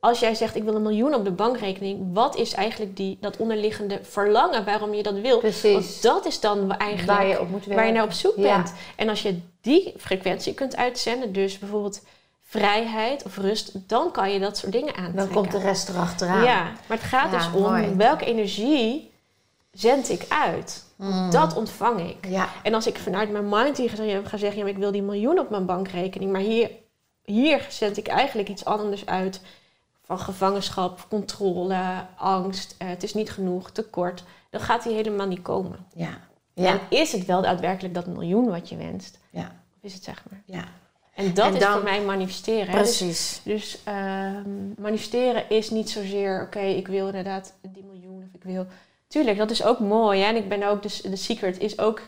als jij zegt, ik wil een miljoen op de bankrekening, wat is eigenlijk die, dat onderliggende verlangen waarom je dat wil? Precies. Want dat is dan eigenlijk Waar je op moet waar je naar op zoek Ja. bent. En als je die frequentie kunt uitzenden, dus bijvoorbeeld vrijheid of rust, dan kan je dat soort dingen aantrekken. Dan komt de rest erachteraan. Ja, maar het gaat Ja, dus om mooi. welke energie zend ik uit. Mm. Dat ontvang ik. Ja, En als ik vanuit mijn mind hier ga zeggen, ja, ik wil die miljoen op mijn bankrekening, maar hier, hier zend ik eigenlijk iets anders uit. Van gevangenschap, controle, angst, eh, het is niet genoeg, tekort. Dan gaat die helemaal niet komen. ja, ja, En is het wel daadwerkelijk dat miljoen wat je wenst? ja, Of is het zeg maar? ja. En dat En is dan- voor mij manifesteren. hè. Dus, Precies. dus ehm, manifesteren is niet zozeer, oké, ik wil inderdaad die miljoen of ik wil... Tuurlijk, dat is ook mooi. Hè? En ik ben ook, dus de secret is ook,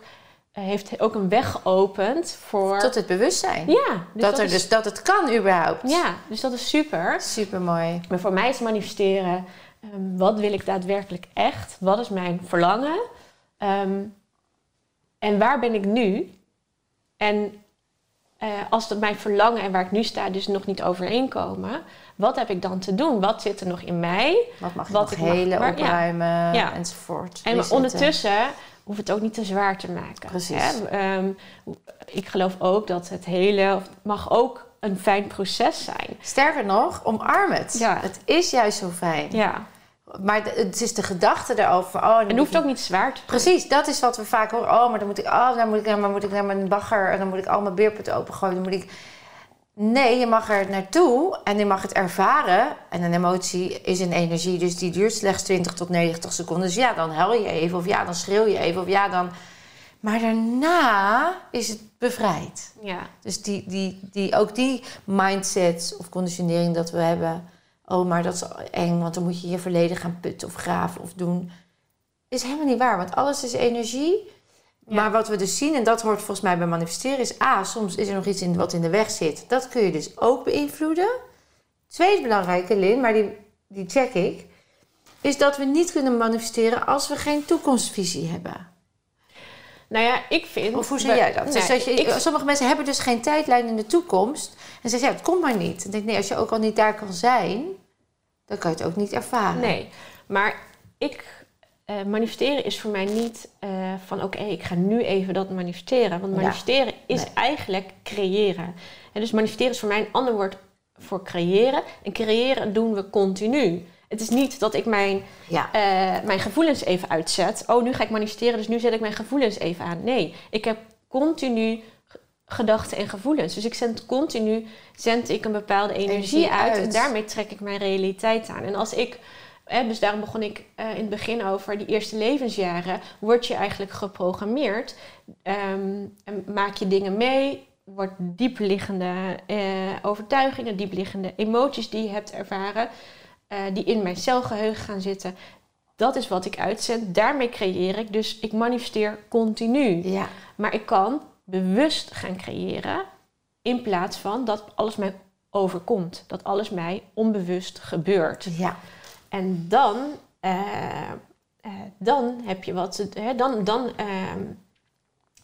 heeft ook een weg geopend voor... Tot het bewustzijn. ja, dus dat, er is, dus, dat het kan überhaupt. ja, dus dat is super. Super mooi. Maar voor mij is manifesteren ehm, wat wil ik daadwerkelijk echt? Wat is mijn verlangen? Ehm, en waar ben ik nu? En eh, als dat mijn verlangen en waar ik nu sta dus nog niet overeenkomen, wat heb ik dan te doen? Wat zit er nog in mij? Wat mag je Wat nog ik mag- helen, maar- opruimen Ja. enzovoort. En ondertussen hoeft het ook niet te zwaar te maken. Precies. Hè? Ehm, ik geloof ook dat het hele mag ook een fijn proces zijn. Sterker nog, omarm het. Ja. Het is juist zo fijn. Ja. Maar het is de gedachte erover. Oh, En het hoeft ik- ook niet zwaar te zijn. Precies, dat is wat we vaak horen. Oh, maar dan moet ik, oh, dan moet ik, dan moet ik naar mijn bagger en dan moet ik al mijn beerput opengooien. Dan moet ik... Nee, je mag er naartoe en je mag het ervaren. En een emotie is een energie, dus die duurt slechts 20 tot 90 seconden. Dus ja, dan huil je even, of ja, dan schreeuw je even, of ja, dan. Maar daarna is het bevrijd. Ja. Dus die, die, die, ook die mindset of conditionering dat we hebben. Oh, maar dat is eng, want dan moet je je verleden gaan putten of graven of doen. Is helemaal niet waar, want alles is energie. Ja. Maar wat we dus zien, en dat hoort volgens mij bij manifesteren, is A, soms is er nog iets in wat in de weg zit. Dat kun je dus ook beïnvloeden. Tweede belangrijke, Lin, maar die, die check ik, is dat we niet kunnen manifesteren als we geen toekomstvisie hebben. Nou ja, ik vind... Of hoe zie jij dat? Nee, dus dat je, ik- sommige mensen hebben dus geen tijdlijn in de toekomst. En ze zeggen, ja, het komt maar niet. En ik denk, nee, als je ook al niet daar kan zijn, dan kan je het ook niet ervaren. Nee, maar ik... eh, manifesteren is voor mij niet eh, van oké, ik ga nu even dat manifesteren. Want Ja. manifesteren is Nee. eigenlijk creëren. En dus manifesteren is voor mij een ander woord voor creëren. En creëren doen we continu. Het is niet dat ik mijn Ja, eh, mijn gevoelens even uitzet. Oh, nu ga ik manifesteren, dus nu zet ik mijn gevoelens even aan. Nee, ik heb continu gedachten en gevoelens. Dus ik zend continu zend ik een bepaalde energie, Energie uit, en daarmee trek ik mijn realiteit aan. En als ik, hè, dus daarom begon ik eh, in het begin over die eerste levensjaren, word je eigenlijk geprogrammeerd. Ehm, en maak je dingen mee, wordt diepliggende eh, overtuigingen, diepliggende emoties die je hebt ervaren, eh, die in mijn celgeheugen gaan zitten. Dat is wat ik uitzend. Daarmee creëer ik. Dus ik manifesteer continu. ja, Maar ik kan bewust gaan creëren. In plaats van dat alles mij overkomt. Dat alles mij onbewust gebeurt. ja. En dan, eh, eh, dan heb je wat. Hè, dan, dan, ehm,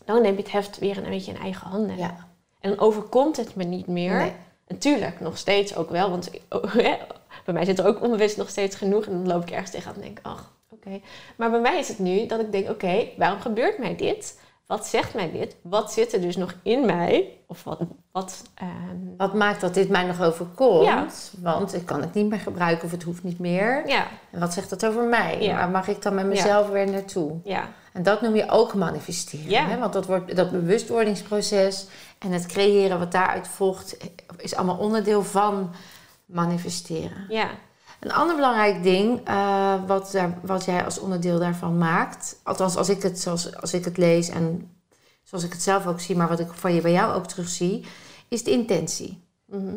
dan neem je het heft weer een beetje in eigen handen. ja. En dan overkomt het me niet meer. Nee. Natuurlijk, nog steeds ook wel. Want hè, bij mij zit er ook onbewust nog steeds genoeg. En dan loop ik ergens tegenaan en denk, ach, oké. Maar bij mij is het nu dat ik denk, oké, waarom gebeurt mij dit? Wat zegt mij dit? Wat zit er dus nog in mij? Of wat... wat ehm, Wat maakt dat dit mij nog overkomt? Ja. Want ik kan het niet meer gebruiken of het hoeft niet meer. ja, En wat zegt dat over mij? Ja. Waar mag ik dan met mezelf weer naartoe? ja, En dat noem je ook manifesteren. Hè? Want dat, wordt, dat bewustwordingsproces en het creëren wat daaruit volgt, is allemaal onderdeel van manifesteren. ja. Een ander belangrijk ding eh, wat, daar, wat jij als onderdeel daarvan maakt, althans als ik het, zoals, als ik het lees en zoals ik het zelf ook zie, maar wat ik van je bij jou ook terugzie, is de intentie. Mhm.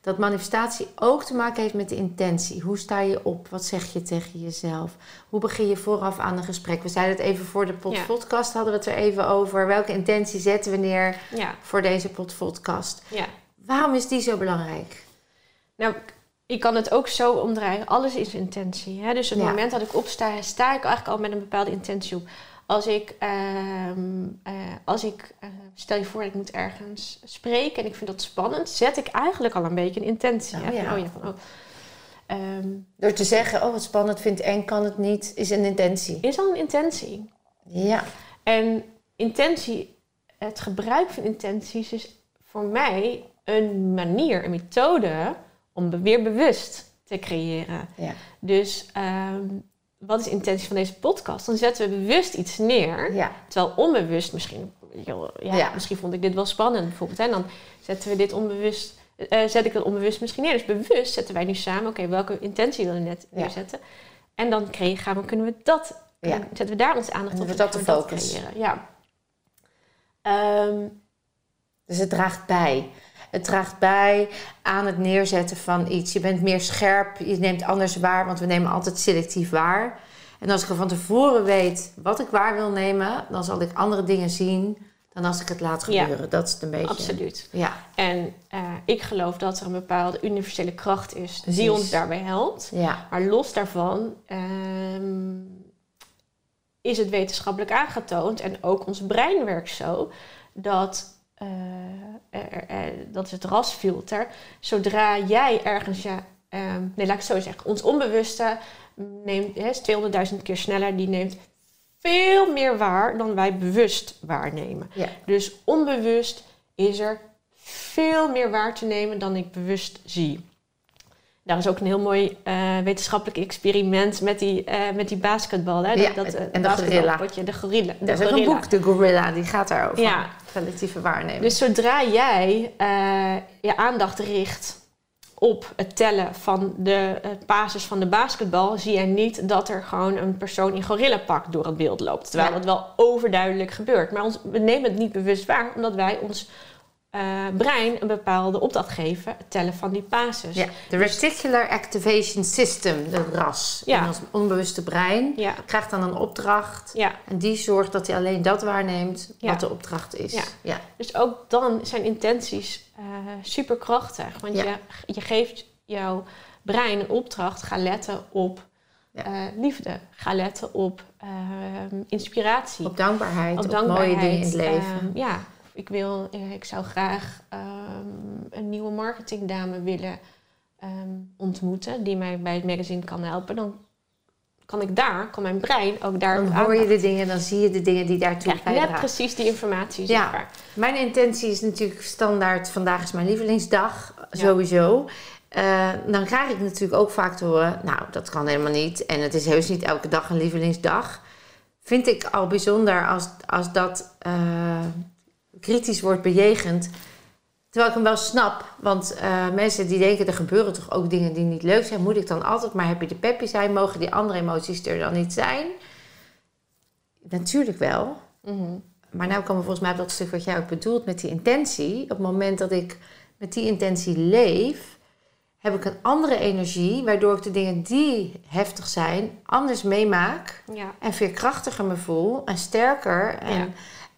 Dat manifestatie ook te maken heeft met de intentie. Hoe sta je op? Wat zeg je tegen jezelf? Hoe begin je vooraf aan een gesprek? We zeiden het even voor de Ja. podcast, hadden we het er even over. Welke intentie zetten we neer ja, voor deze pod- podcast? ja. Waarom is die zo belangrijk? Nou, ik kan het ook zo omdraaien. Alles is intentie. Hè? Dus het Ja. moment dat ik opsta, sta ik eigenlijk al met een bepaalde intentie op. Als ik, ehm, eh, als ik eh, stel je voor, ik moet ergens spreken en ik vind dat spannend, zet ik eigenlijk al een beetje een intentie. Oh, hè? Van, ja. oh ja, van, oh. Ehm, Door te zeggen, oh wat spannend, vind eng, kan het niet, is een intentie. is al een intentie. Ja, En intentie, het gebruik van intenties is voor mij een manier, een methode om weer bewust te creëren. ja, Dus ehm, wat is de intentie van deze podcast? Dan zetten we bewust iets neer. ja. Terwijl onbewust misschien... joh, ja, Ja. Misschien vond ik dit wel spannend bijvoorbeeld. En dan zetten we dit onbewust... eh, zet ik het onbewust misschien neer. Dus bewust zetten wij nu samen... Oké, welke intentie willen we net neerzetten? En dan kregen, gaan we, kunnen we dat... Zetten we daar onze aandacht En op. en dat de creëren. Ja. Ehm, Dus het draagt bij. Het draagt bij aan het neerzetten van iets. Je bent meer scherp, je neemt anders waar, want we nemen altijd selectief waar. En als ik er van tevoren weet wat ik waar wil nemen, dan zal ik andere dingen zien dan als ik het laat Ja. gebeuren. Dat is het een beetje. Absoluut. Ja, En eh, ik geloof dat er een bepaalde universele kracht is Precies. die ons daarbij helpt. ja, Maar los daarvan ehm, is het wetenschappelijk aangetoond en ook ons brein werkt zo dat. Eh, er- er- dat is het rasfilter. Zodra jij ergens je. ehm, nee, laat ik het zo zeggen. Ons onbewuste neemt, hè, is 200.000 keer sneller. Die neemt veel meer waar dan wij bewust waarnemen. ja. Dus onbewust is er veel meer waar te nemen dan ik bewust zie. Daar is ook een heel mooi eh, wetenschappelijk experiment met die, eh, met die basketbal. Hè? Ja, eh, en de basketbalpotje, De gorilla. De Er is ook een gorilla. boek, De Gorilla, die gaat daarover. Ja. Relatieve waarneming. Dus zodra jij je aandacht richt op het tellen van de basis van de basketbal, zie jij niet dat er gewoon een persoon in gorillapak door het beeld loopt. Terwijl Ja. dat wel overduidelijk gebeurt. Maar ons, we nemen het niet bewust waar, omdat wij ons eh, brein een bepaalde opdracht geven, het tellen van die basis. ja, de Reticular Activation System, de RAS, Ja. in ons onbewuste brein, Ja, krijgt dan een opdracht. ja. En die zorgt dat hij alleen dat waarneemt wat de opdracht is. Ja. Dus ook dan zijn intenties eh superkrachtig. Want je, je geeft jouw brein een opdracht. Ga letten op eh, liefde. Ga letten op ehm, inspiratie. Op dankbaarheid, op op, dankbaarheid. mooie dingen in het leven. Ehm, ja, ik, wil, eh, ik zou graag ehm, een nieuwe marketingdame willen ehm, ontmoeten. Die mij bij het magazine kan helpen. Dan kan ik daar, kan mijn brein ook daar dan hoor je de dingen, dan zie je de dingen die daartoe ik net precies die informatie Ja. Mijn intentie is natuurlijk standaard, vandaag is mijn lievelingsdag, Ja. sowieso. Eh, dan krijg ik natuurlijk ook vaak te horen, nou, dat kan helemaal niet. En het is heus niet elke dag een lievelingsdag. Vind ik al bijzonder als, als dat eh, kritisch wordt bejegend. Terwijl ik hem wel snap, want eh, mensen die denken, er gebeuren toch ook dingen die niet leuk zijn. Moet ik dan altijd maar happy de peppy zijn? Mogen die andere emoties er dan niet zijn? Natuurlijk wel. Mhm. Maar nou komen we volgens mij op dat stuk wat jij ook bedoelt met die intentie. Op het moment dat ik met die intentie leef, heb ik een andere energie, waardoor ik de dingen die heftig zijn anders meemaak Ja. en veerkrachtiger me voel en sterker en Ja.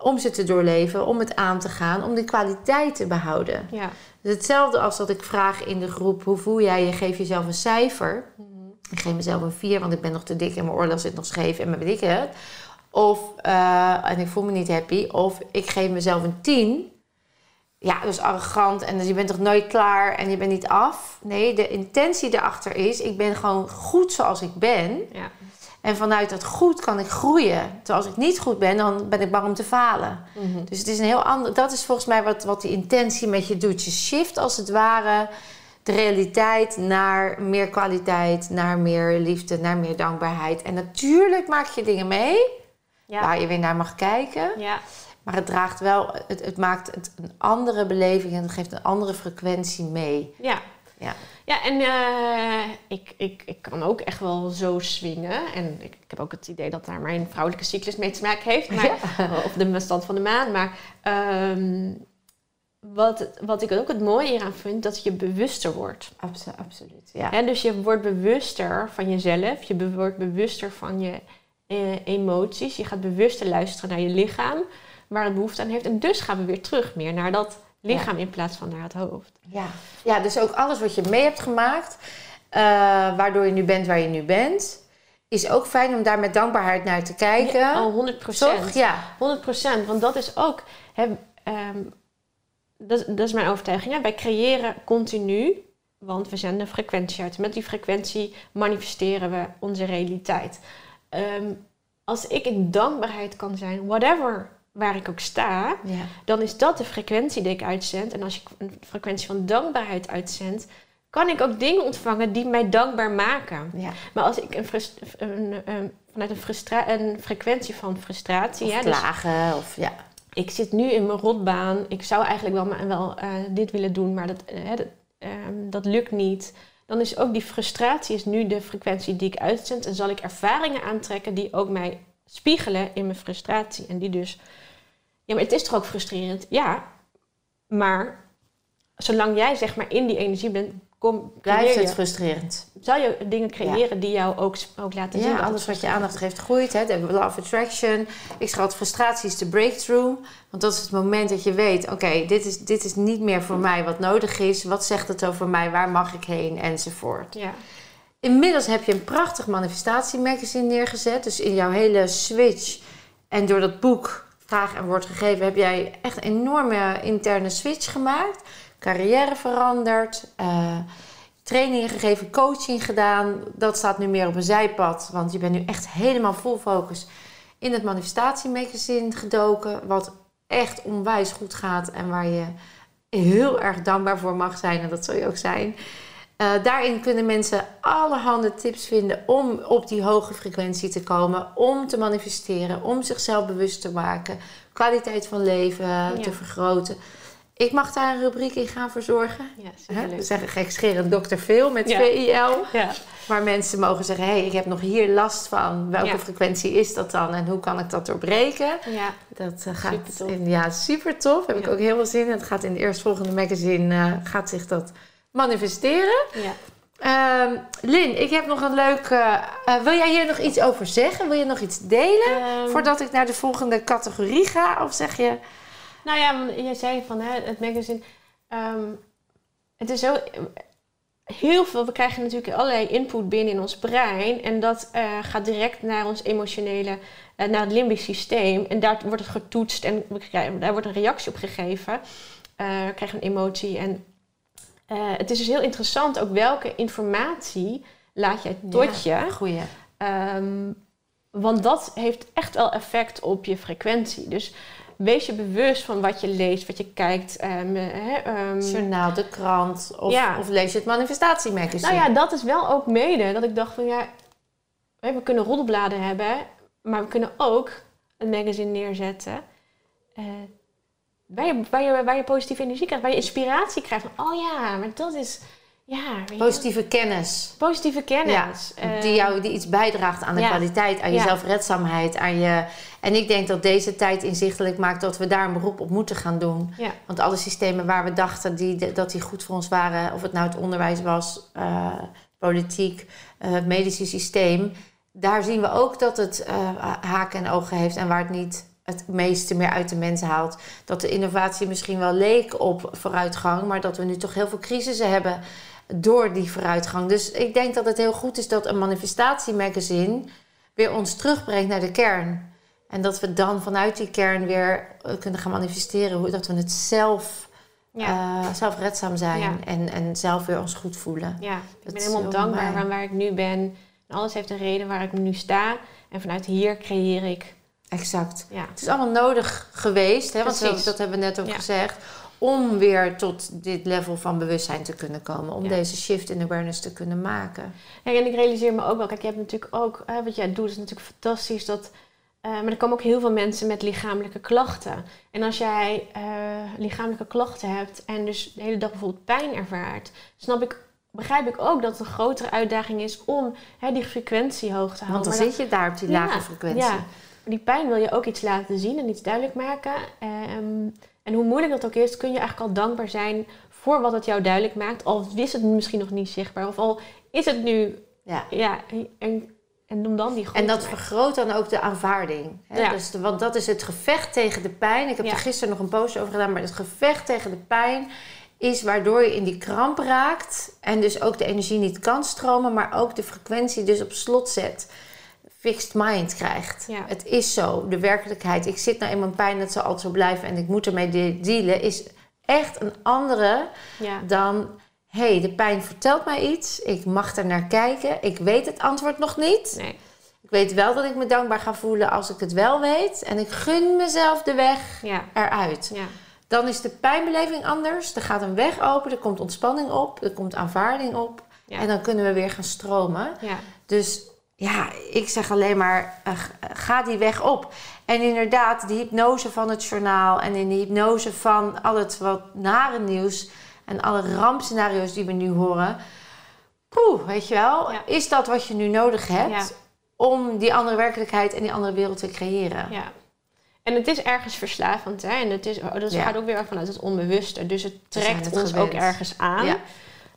Om ze te doorleven, om het aan te gaan, om die kwaliteit te behouden. Ja. Dus hetzelfde als dat ik vraag in de groep, hoe voel jij je? Geef jezelf een cijfer. Ik geef mezelf een 4, want ik ben nog te dik en mijn oorlel zit nog scheef en mijn weet ik het. Of, eh, en ik voel me niet happy. Of ik geef mezelf een 10. Ja, dat is arrogant en dus je bent toch nooit klaar en je bent niet af. Nee, de intentie erachter is, ik ben gewoon goed zoals ik ben. Ja. En vanuit dat goed kan ik groeien. Terwijl als ik niet goed ben, dan ben ik bang om te falen. Mhm. Dus het is een heel ander. Dat is volgens mij wat, wat die intentie met je doet. Je shift als het ware de realiteit naar meer kwaliteit, naar meer liefde, naar meer dankbaarheid. En natuurlijk maak je dingen mee Ja. waar je weer naar mag kijken. Ja. Maar het draagt wel, het, het maakt het een andere beleving en het geeft een andere frequentie mee. Ja. Ja. Ja, en eh, ik, ik, ik kan ook echt wel zo swingen. En ik, ik heb ook het idee dat daar mijn vrouwelijke cyclus mee te maken heeft. Maar, Of de stand van de maan. Maar ehm, wat, wat ik ook het mooie hieraan vind, dat je bewuster wordt. Absoluut. absoluut ja. Hè, dus je wordt bewuster van jezelf. Je be- wordt bewuster van je eh, emoties. Je gaat bewuster luisteren naar je lichaam. Waar het behoefte aan heeft. En dus gaan we weer terug meer naar dat lichaam in plaats van naar het hoofd. Ja. ja, dus ook alles wat je mee hebt gemaakt, eh, waardoor je nu bent waar je nu bent, is ook fijn om daar met dankbaarheid naar te kijken. Al 100 procent. Ja. 100%, want dat is ook. Hè, ehm, dat, dat is mijn overtuiging. Hè? Wij creëren continu, want we zenden frequentie uit. Met die frequentie manifesteren we onze realiteit. Ehm, als ik in dankbaarheid kan zijn, whatever waar ik ook sta, Ja. dan is dat de frequentie die ik uitzend. En als ik een frequentie van dankbaarheid uitzend, kan ik ook dingen ontvangen die mij dankbaar maken. ja. Maar als ik een een, een- vanuit een, frustra- een frequentie van frustratie, Of dus klagen, of ja. ik zit nu in mijn rotbaan, ik zou eigenlijk wel, wel eh, dit willen doen, maar dat, eh, dat, ehm, dat lukt niet. Dan is ook die frustratie is nu de frequentie die ik uitzend en zal ik ervaringen aantrekken die ook mij spiegelen in mijn frustratie. En die dus, ja, maar het is toch ook frustrerend? Ja, maar zolang jij zeg maar in die energie bent, kom, Blijft het je, frustrerend. zal je dingen creëren die jou ook, ook laten zien. Ja, alles wat je aandacht geeft groeit. Hè? De law of attraction. Ik schat frustratie is de breakthrough. Want dat is het moment dat je weet... oké, dit, is, dit is niet meer voor mij wat nodig is. Wat zegt het over mij? Waar mag ik heen? Enzovoort. Ja, Inmiddels heb je een prachtig manifestatiemagazine neergezet. Dus in jouw hele switch en door dat boek Vraag en Woord Gegeven... heb jij echt een enorme interne switch gemaakt. Carrière veranderd. eh, trainingen gegeven, coaching gedaan. Dat staat nu meer op een zijpad. Want je bent nu echt helemaal full focus in het manifestatiemagazine gedoken. Wat echt onwijs goed gaat en waar je heel erg dankbaar voor mag zijn. En dat zul je ook zijn. Eh, daarin kunnen mensen allerhande tips vinden om op die hoge frequentie te komen, om te manifesteren, om zichzelf bewust te maken, kwaliteit van leven te vergroten. Ik mag daar een rubriek in gaan verzorgen. ja superleuk. We zeggen gekscherend Dr. Phil met Ja. VIL. Ja. Waar mensen mogen zeggen, hé, hey, ik heb nog hier last van. Welke Ja. frequentie is dat dan? En hoe kan ik dat doorbreken? ja, Dat eh, gaat in, ja, super tof. Heb ik ook heel veel zin in. Het gaat in de eerstvolgende magazine eh, gaat zich dat manifesteren. ja. Ehm, Lin, ik heb nog een leuk. eh, eh, wil jij hier nog iets over zeggen? Wil je nog iets delen Ehm, voordat ik naar de volgende categorie ga? Of zeg je? Nou ja, want je zei van hè, het magazine. ehm, het is zo. Heel veel, we krijgen natuurlijk allerlei input binnen in ons brein. En dat eh, gaat direct naar ons emotionele, naar het limbisch systeem. En daar wordt het getoetst en we krijgen, daar wordt een reactie op gegeven. We krijgen een emotie. En eh, het is dus heel interessant ook welke informatie laat jij tot je. Goeie. Ehm, want dat heeft echt wel effect op je frequentie. Dus wees je bewust van wat je leest, wat je kijkt. ehm, Journaal, de krant. Of, Ja. of lees je het manifestatiemagazine? nou ja, dat is wel ook mede dat ik dacht van ja, we kunnen roddelbladen hebben, maar we kunnen ook een magazine neerzetten. eh, waar, je, waar, je, waar je positieve energie krijgt, waar je inspiratie krijgt. Van, oh ja, maar dat is ja, Positieve kennis. positieve kennis. Eh, die jou die iets bijdraagt aan de ja. kwaliteit, aan je zelfredzaamheid, aan je. En ik denk dat deze tijd inzichtelijk maakt dat we daar een beroep op moeten gaan doen. Want alle systemen waar we dachten die, dat die goed voor ons waren, of het nou het onderwijs was, eh, politiek, eh, het medische systeem, daar zien we ook dat het eh, haken en ogen heeft en waar het niet het meeste meer uit de mens haalt. Dat de innovatie misschien wel leek op vooruitgang, maar dat we nu toch heel veel crisissen hebben door die vooruitgang. Dus ik denk dat het heel goed is dat een manifestatiemagazine weer ons terugbrengt naar de kern. En dat we dan vanuit die kern weer eh, kunnen gaan manifesteren. Hoe dat we het zelf, ja. eh, zelfredzaam zijn. Ja. En, en zelf weer ons goed voelen. Ja, ik Dat ben helemaal dankbaar van waar ik nu ben. En alles heeft een reden waar ik nu sta. En vanuit hier creëer ik. Exact. Ja, Het is allemaal nodig geweest. Hè, want dat hebben we net ook Ja. gezegd. Om weer tot dit level van bewustzijn te kunnen komen. Om Ja. deze shift in awareness te kunnen maken. Kijk, en ik realiseer me ook wel. Kijk, je hebt natuurlijk ook. Hè, wat jij doet is natuurlijk fantastisch. Dat, eh, maar er komen ook heel veel mensen met lichamelijke klachten. En als jij eh, lichamelijke klachten hebt. En dus de hele dag bijvoorbeeld pijn ervaart. Snap ik. Begrijp ik ook dat het een grotere uitdaging is om hè, die frequentie hoog te houden. Want dan Maar dat- zit je daar op die Ja, lage frequentie. Ja, die pijn wil je ook iets laten zien en iets duidelijk maken. Ehm, en hoe moeilijk dat ook is, kun je eigenlijk al dankbaar zijn voor wat het jou duidelijk maakt. Al is het misschien nog niet zichtbaar. Of al is het nu, Ja. ja, en, en om dan die En dat vergroot dan ook de aanvaarding. Hè? Ja. Dus de- want dat is het gevecht tegen de pijn. Ik heb Ja. er gisteren nog een post over gedaan. Maar het gevecht tegen de pijn is waardoor je in die kramp raakt. En dus ook de energie niet kan stromen. Maar ook de frequentie dus op slot zet. Fixed mind krijgt. Ja. Het is zo. De werkelijkheid. Ik zit nou in mijn pijn. Het zal altijd zo blijven. En ik moet ermee de- dealen. Is echt een andere Ja, dan... Hé, hey, de pijn vertelt mij iets. Ik mag er naar kijken. Ik weet het antwoord nog niet. nee. Ik weet wel dat ik me dankbaar ga voelen als ik het wel weet. En ik gun mezelf de weg Ja, eruit. ja, Dan is de pijnbeleving anders. Er gaat een weg open. Er komt ontspanning op. Er komt aanvaarding op. En dan kunnen we weer gaan stromen. ja, Dus ja, ik zeg alleen maar, eh, ga die weg op. En inderdaad, die hypnose van het journaal... en in de hypnose van al het wat nare nieuws... en alle rampscenario's die we nu horen... Poeh, weet je wel, Ja. is dat wat je nu nodig hebt... Ja. om die andere werkelijkheid en die andere wereld te creëren? ja. En het is ergens verslavend, hè. En het is, dat Ja. gaat ook weer vanuit het onbewuste. Dus het trekt het ons gewend. ook ergens aan.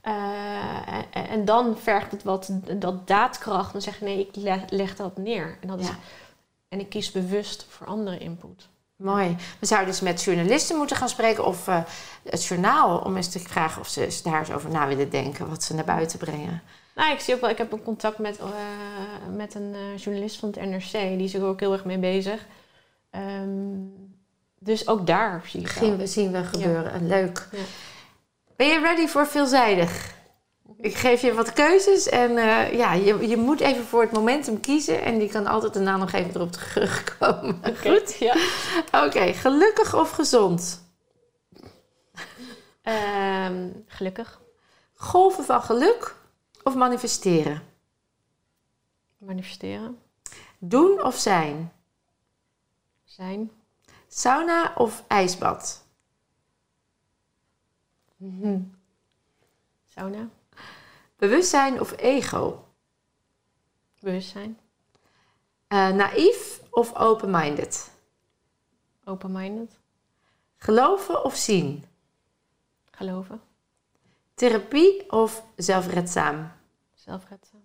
Eh, en, en dan vergt het wat dat daadkracht. Dan zeg je nee, ik leg, leg dat neer. En, dat is, en ik kies bewust voor andere input. Mooi. We zouden dus met journalisten moeten gaan spreken of eh, het journaal om eens te vragen of ze daar eens over na willen denken wat ze naar buiten brengen. Nou, ik zie ook wel, ik heb een contact met, eh, met een journalist van het NRC. Die is er ook heel erg mee bezig. Ehm, dus ook daar zie ik. Zien we, zien we gebeuren. Leuk. Ja. Ben je ready voor veelzijdig? Ik geef je wat keuzes en eh, ja, je, je moet even voor het momentum kiezen en die kan altijd daarna nog even erop terugkomen. Goed, ja. Oké, gelukkig of gezond? Ehm, gelukkig. Golven van geluk of manifesteren? Manifesteren. Doen of zijn? Zijn. Sauna of ijsbad? Mhm. Sauna. Bewustzijn of ego? Bewustzijn. Eh, naïef of open-minded? Open-minded. Geloven of zien? Geloven. Therapie of zelfredzaam? Zelfredzaam.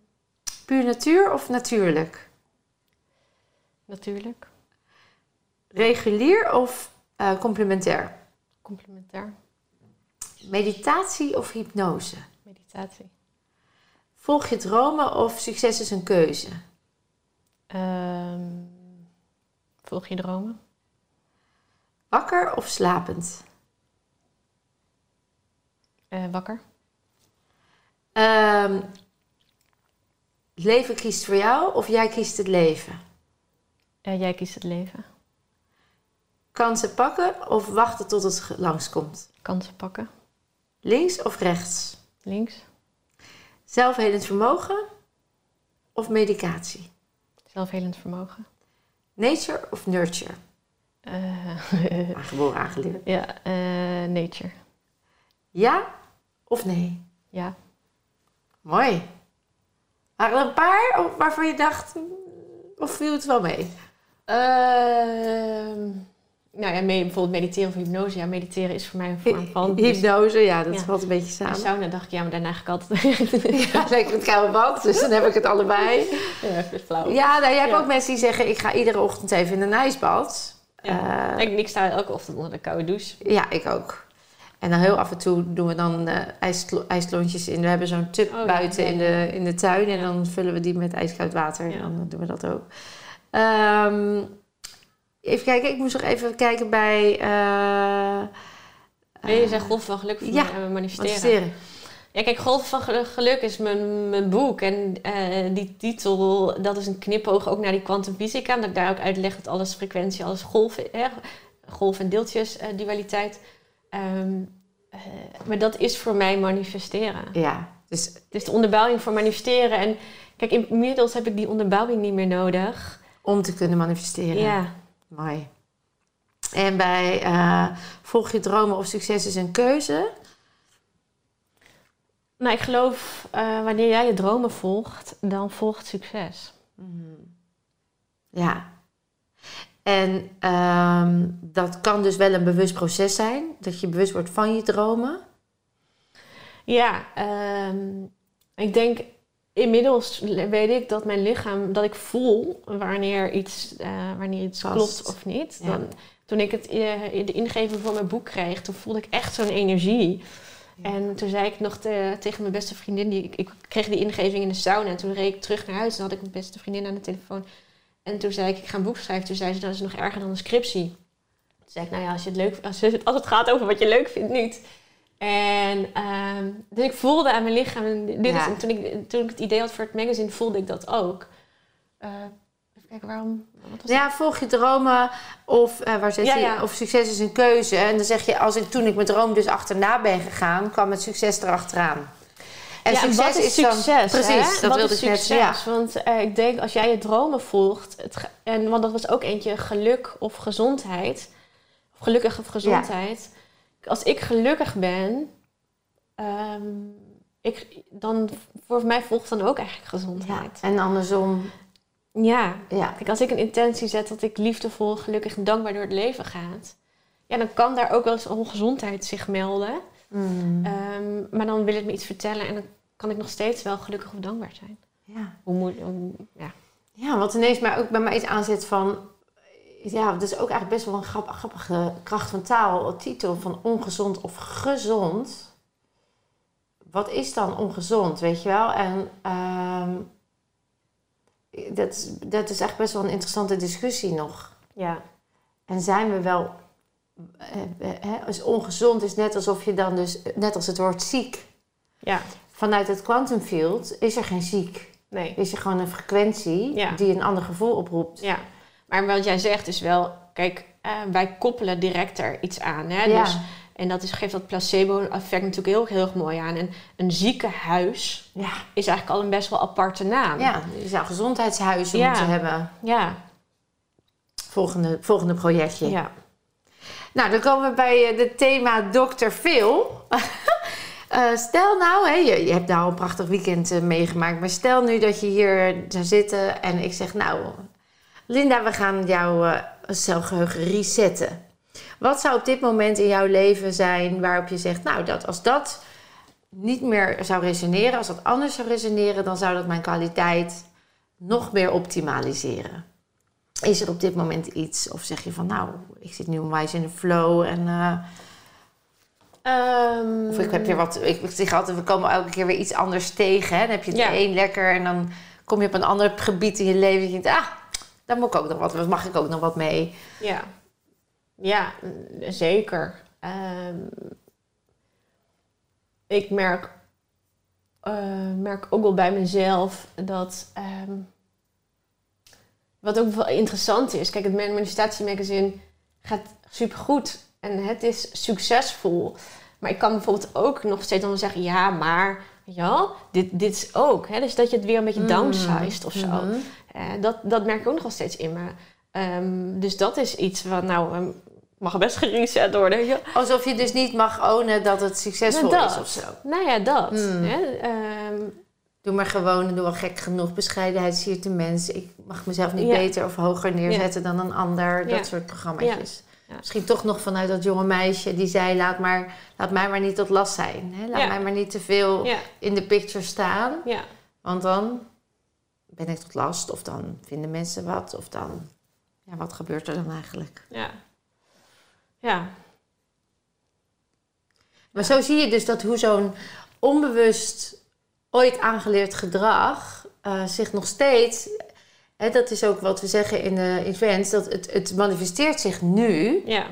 Puur natuur of natuurlijk? Natuurlijk. Regulier of eh, complementair? Complementair. Meditatie of hypnose? Meditatie. Volg je dromen of succes is een keuze? Ehm, volg je dromen. Wakker of slapend? Eh, wakker. Ehm, het leven kiest voor jou of jij kiest het leven? Eh, jij kiest het leven. Kansen pakken of wachten tot het langskomt? Kansen pakken. Links of rechts? Links. Zelfhelend vermogen of medicatie? Zelfhelend vermogen. Nature of nurture? Eh, Aangeboren, aangeleerd. ja, eh, nature. Ja of nee? Ja. Mooi. Waren er een paar waarvan je dacht, "Hmm," of viel het wel mee? Ehm, nou ja, mee, bijvoorbeeld mediteren of hypnose. Ja, mediteren is voor mij een vorm van. Dus Hypnose, ja, dat Ja. valt een beetje samen. sauna dacht ik, ja, maar daarna ga ik altijd... Ja, lekker het koude bad, dus dan heb ik het allebei. ja, even flauw. Ja, nou, je hebt Ja. ook mensen die zeggen, ik ga iedere ochtend even in een ijsbad. Ja. Eh, ik, ik sta elke ochtend onder de koude douche. ja, ik ook. En dan heel af en toe doen we dan eh ijsklontjes in. We hebben zo'n tub Oh, ja, buiten ja, in, de, in de tuin. En dan vullen we die met ijskoud water. Ja. En dan doen we dat ook. Ehm, even kijken, ik moest nog even kijken bij... eh Nee, je eh, zegt golf van geluk voor ja, mij en we manifesteren. manifesteren. Ja, kijk, Golf van Gelu- Geluk is mijn, mijn boek. En eh, die titel, dat is een knipoog ook naar die kwantumfysica. Dat ik daar ook uitleg dat alles frequentie, alles golf, hè, golf- en deeltjes eh, dualiteit. Ehm, eh, maar dat is voor mij manifesteren. Ja, dus Het is de onderbouwing voor manifesteren. En kijk, inmiddels heb ik die onderbouwing niet meer nodig. om te kunnen manifesteren. Ja, Mooi. En bij eh, volg je dromen of succes is een keuze. nou ik geloof, eh, wanneer jij je dromen volgt, dan volgt succes. Ja. En ehm, dat kan dus wel een bewust proces zijn. Dat je bewust wordt van je dromen. Ja, ehm, ik denk inmiddels weet ik dat mijn lichaam, dat ik voel wanneer iets, eh, wanneer iets Past. klopt of niet. Ja. Dan, toen ik het, eh, de ingeving voor mijn boek kreeg, toen voelde ik echt zo'n energie. Ja. En toen zei ik nog te- tegen mijn beste vriendin, die, ik, ik kreeg die ingeving in de sauna. En toen reed ik terug naar huis en had ik mijn beste vriendin aan de telefoon. En toen zei ik, ik ga een boek schrijven. Toen zei ze, dat is nog erger dan een scriptie. Toen zei ik, nou ja, als, je het, leuk, als, het, als het gaat over wat je leuk vindt, niet. En ehm, dus ik voelde aan mijn lichaam, en dit Ja. is, en toen, ik, toen ik het idee had voor het magazine, voelde ik dat ook. Eh, even kijken, waarom? Wat was Ja, volg je dromen of eh, waar zit Ja, je? ja. Of succes is een keuze. En dan zeg je, als ik toen ik mijn droom dus achterna ben gegaan, kwam het succes erachteraan. En ja, succes wat is, dan- succes? precies, hè? dat wilde ik net ja. Want eh, ik denk als jij je dromen volgt, het, en, want dat was ook eentje geluk of gezondheid, of gelukkig of gezondheid. Als ik gelukkig ben, ehm, ik, dan voor mij volgt dan ook eigenlijk Ja, gezondheid. En andersom, Ja. ja. Kijk, als ik een intentie zet dat ik liefdevol, gelukkig en dankbaar door het leven ga, ja, dan kan daar ook wel eens ongezondheid zich melden. Mm. Ehm, maar dan wil het me iets vertellen en dan kan ik nog steeds wel gelukkig of dankbaar zijn. Ja. Hoe moet, hoe- ja. Ja, wat ineens mij ook bij mij iets aanzet van... Ja, dat is ook eigenlijk best wel een grap, grappige kracht van taal. Titel van ongezond of gezond. Wat is dan ongezond, weet je wel? En ehm, dat, is, dat is echt best wel een interessante discussie nog. ja. En zijn we wel... eh, eh, hè, ongezond is net alsof je dan dus... Net als het woord ziek. Ja, Vanuit het quantum field is er geen ziek. nee. Is er gewoon een frequentie Ja. die een ander gevoel oproept. Ja, maar wat jij zegt is wel, kijk, eh, wij koppelen direct er iets aan. Hè? Ja. Dus, en dat is, geeft dat placebo-effect natuurlijk heel, heel erg mooi aan. En een ziekenhuis Ja, is eigenlijk al een best wel aparte naam. ja je zou gezondheidshuizen Ja. moeten hebben. Ja, Volgende, volgende projectje. ja. Nou, dan komen we bij het thema Dr. Phil. Eh, stel nou, hè, je, je hebt nou een prachtig weekend eh, meegemaakt. Maar stel nu dat je hier zou zitten en ik zeg... Nou, Linda, we gaan jouw eh, celgeheugen resetten. Wat zou op dit moment in jouw leven zijn waarop je zegt... Nou, dat, als dat niet meer zou resoneren, als dat anders zou resoneren... dan zou dat mijn kwaliteit nog meer optimaliseren. Is er op dit moment iets? Of zeg je van, nou, ik zit nu onwijs in de flow en... eh, Ehm, of ik heb weer wat... Ik, ik zeg altijd, we komen elke keer weer iets anders tegen. Hè? Dan heb je het Ja. een lekker en dan kom je op een ander gebied in je leven... en je denkt, ah, daar moet ik ook nog wat, mag ik ook nog wat mee. Ja, ja mm, zeker. Ehm, ik merk, eh, merk ook wel bij mezelf dat. ehm, wat ook wel interessant is. Kijk, het manifestatiemagazine gaat supergoed en het is succesvol. Maar ik kan bijvoorbeeld ook nog steeds dan zeggen: ja, maar. Ja, dit, dit is ook. Hè? Dus dat je het weer een beetje downsized of zo. Mhm. Eh, dat, dat merk ik ook nog wel steeds in me. Ehm, dus dat is iets wat, nou, ehm, mag best gereset worden. wel. Alsof je dus niet mag ownen dat het succesvol Nou, dat. is of zo. Nou ja, dat. Hmm. Hè? Ehm, Doe maar gewoon, doe wel gek genoeg. Bescheidenheid siert de mens. Ik mag mezelf niet Ja. beter of hoger neerzetten dan een ander. Dat Ja. soort programma's. Ja. Misschien toch nog vanuit dat jonge meisje die zei... laat, maar, laat mij maar niet tot last zijn. Hè? Laat Ja. mij maar niet te veel ja, in de picture staan. ja, Want dan ben ik tot last. Of dan vinden mensen wat. Of dan... Ja, wat gebeurt er dan eigenlijk? ja. Ja, Maar zo zie je dus dat hoe zo'n onbewust ooit aangeleerd gedrag eh, zich nog steeds. Hè, dat is ook wat we zeggen in de events, dat het, het manifesteert zich nu. ja,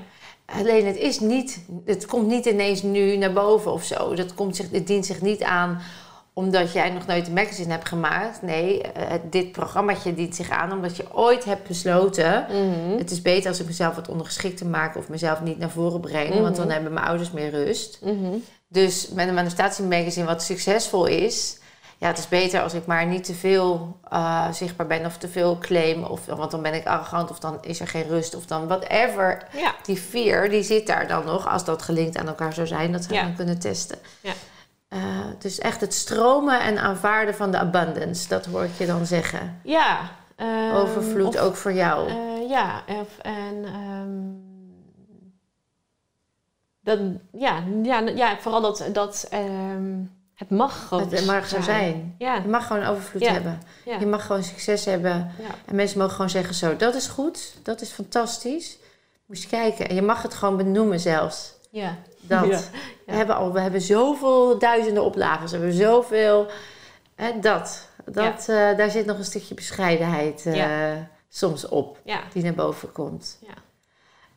Alleen het is niet, het komt niet ineens nu naar boven of zo. Dat komt zich, het dient zich niet aan omdat jij nog nooit een magazine hebt gemaakt. Nee, eh, dit programmaatje dient zich aan omdat je ooit hebt besloten. Mhm. Het is beter als ik mezelf wat ondergeschikt te maken of mezelf niet naar voren breng. Mhm. Want dan hebben mijn ouders meer rust. Mhm. Dus met een manifestatiemagazine wat succesvol is... Ja, het is beter als ik maar niet te veel eh, zichtbaar ben of te veel claim. Of, want dan ben ik arrogant of dan is er geen rust of dan whatever. ja, Die fear, die zit daar dan nog. Als dat gelinkt aan elkaar zou zijn, dat zou je Ja. dan kunnen testen. Ja. Eh, dus echt het stromen en aanvaarden van de abundance. Dat hoor ik je dan zeggen. ja. ehm, Overvloed of- ook voor jou. eh, ja, of, en dat, ja, ja, ja, vooral dat, dat ehm, het mag gewoon het mag zo zijn. Ja, Je mag gewoon overvloed Ja. hebben. ja, Je mag gewoon succes hebben. En mensen mogen gewoon zeggen zo, dat is goed, dat is fantastisch. Moest je kijken. En je mag het gewoon benoemen zelfs. ja. Dat. Ja, We, hebben al, we hebben zoveel duizenden oplagen. We hebben zoveel... Hè, dat. dat eh, daar zit nog een stukje bescheidenheid eh, soms op. Die naar boven komt. Ja.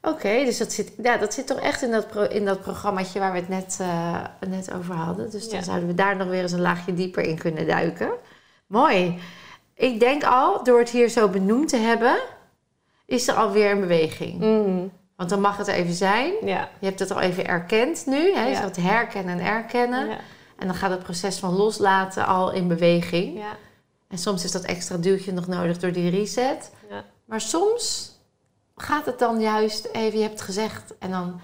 Oké, dus dat zit, ja, dat zit toch echt in dat, pro, in dat programmaatje waar we het net, eh, net over hadden. Dus dan zouden we daar nog weer eens een laagje dieper in kunnen duiken. Mooi. Ik denk al, door het hier zo benoemd te hebben, is er alweer een beweging. Mhm. Want dan mag het even zijn. ja, Je hebt het al even erkend nu. Hè? Je Ja. herkennen en erkennen. ja, En dan gaat het proces van loslaten al in beweging. ja, En soms is dat extra duwtje nog nodig door die reset. ja. Maar soms gaat het dan juist even, je hebt het gezegd. En dan,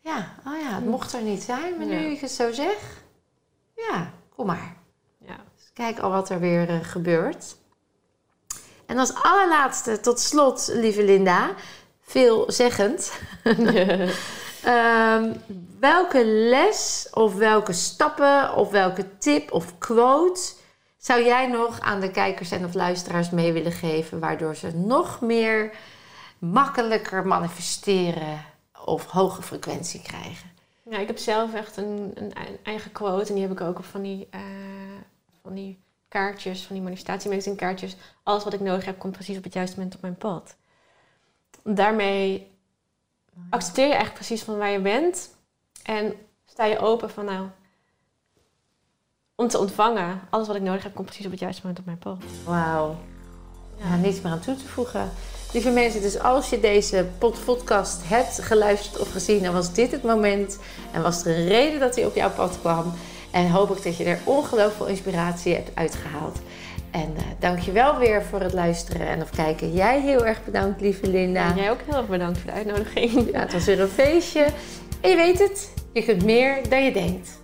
ja, oh ja, het mocht er niet zijn. Maar nu ik het zo zeg, ja, kom maar. ja. Dus kijk al wat er weer eh, gebeurt. En als allerlaatste, tot slot, lieve Linda, veelzeggend. Ehm, welke les of welke stappen of welke tip of quote zou jij nog aan de kijkers en of luisteraars mee willen geven, waardoor ze nog meer makkelijker manifesteren of hoge frequentie krijgen? Ja, ik heb zelf echt een, een eigen quote en die heb ik ook op van die, uh, van die kaartjes, van die manifestatiemagazine kaartjes. Alles wat ik nodig heb komt precies op het juiste moment op mijn pad. Daarmee accepteer je echt precies van waar je bent en sta je open van nou, om te ontvangen. Alles wat ik nodig heb komt precies op het juiste moment op mijn pad. Wauw. Ja, niets meer aan toe te voegen. Lieve mensen, dus als je deze podcast hebt geluisterd of gezien, dan was dit het moment. En was er een reden dat hij op jouw pad kwam. En hoop ik dat je er ongelooflijk veel inspiratie hebt uitgehaald. En uh, dankjewel weer voor het luisteren en of kijken. Jij heel erg bedankt, lieve Linda. En jij ook heel erg bedankt voor de uitnodiging. Ja, het was weer een feestje. En je weet het, je kunt meer dan je denkt.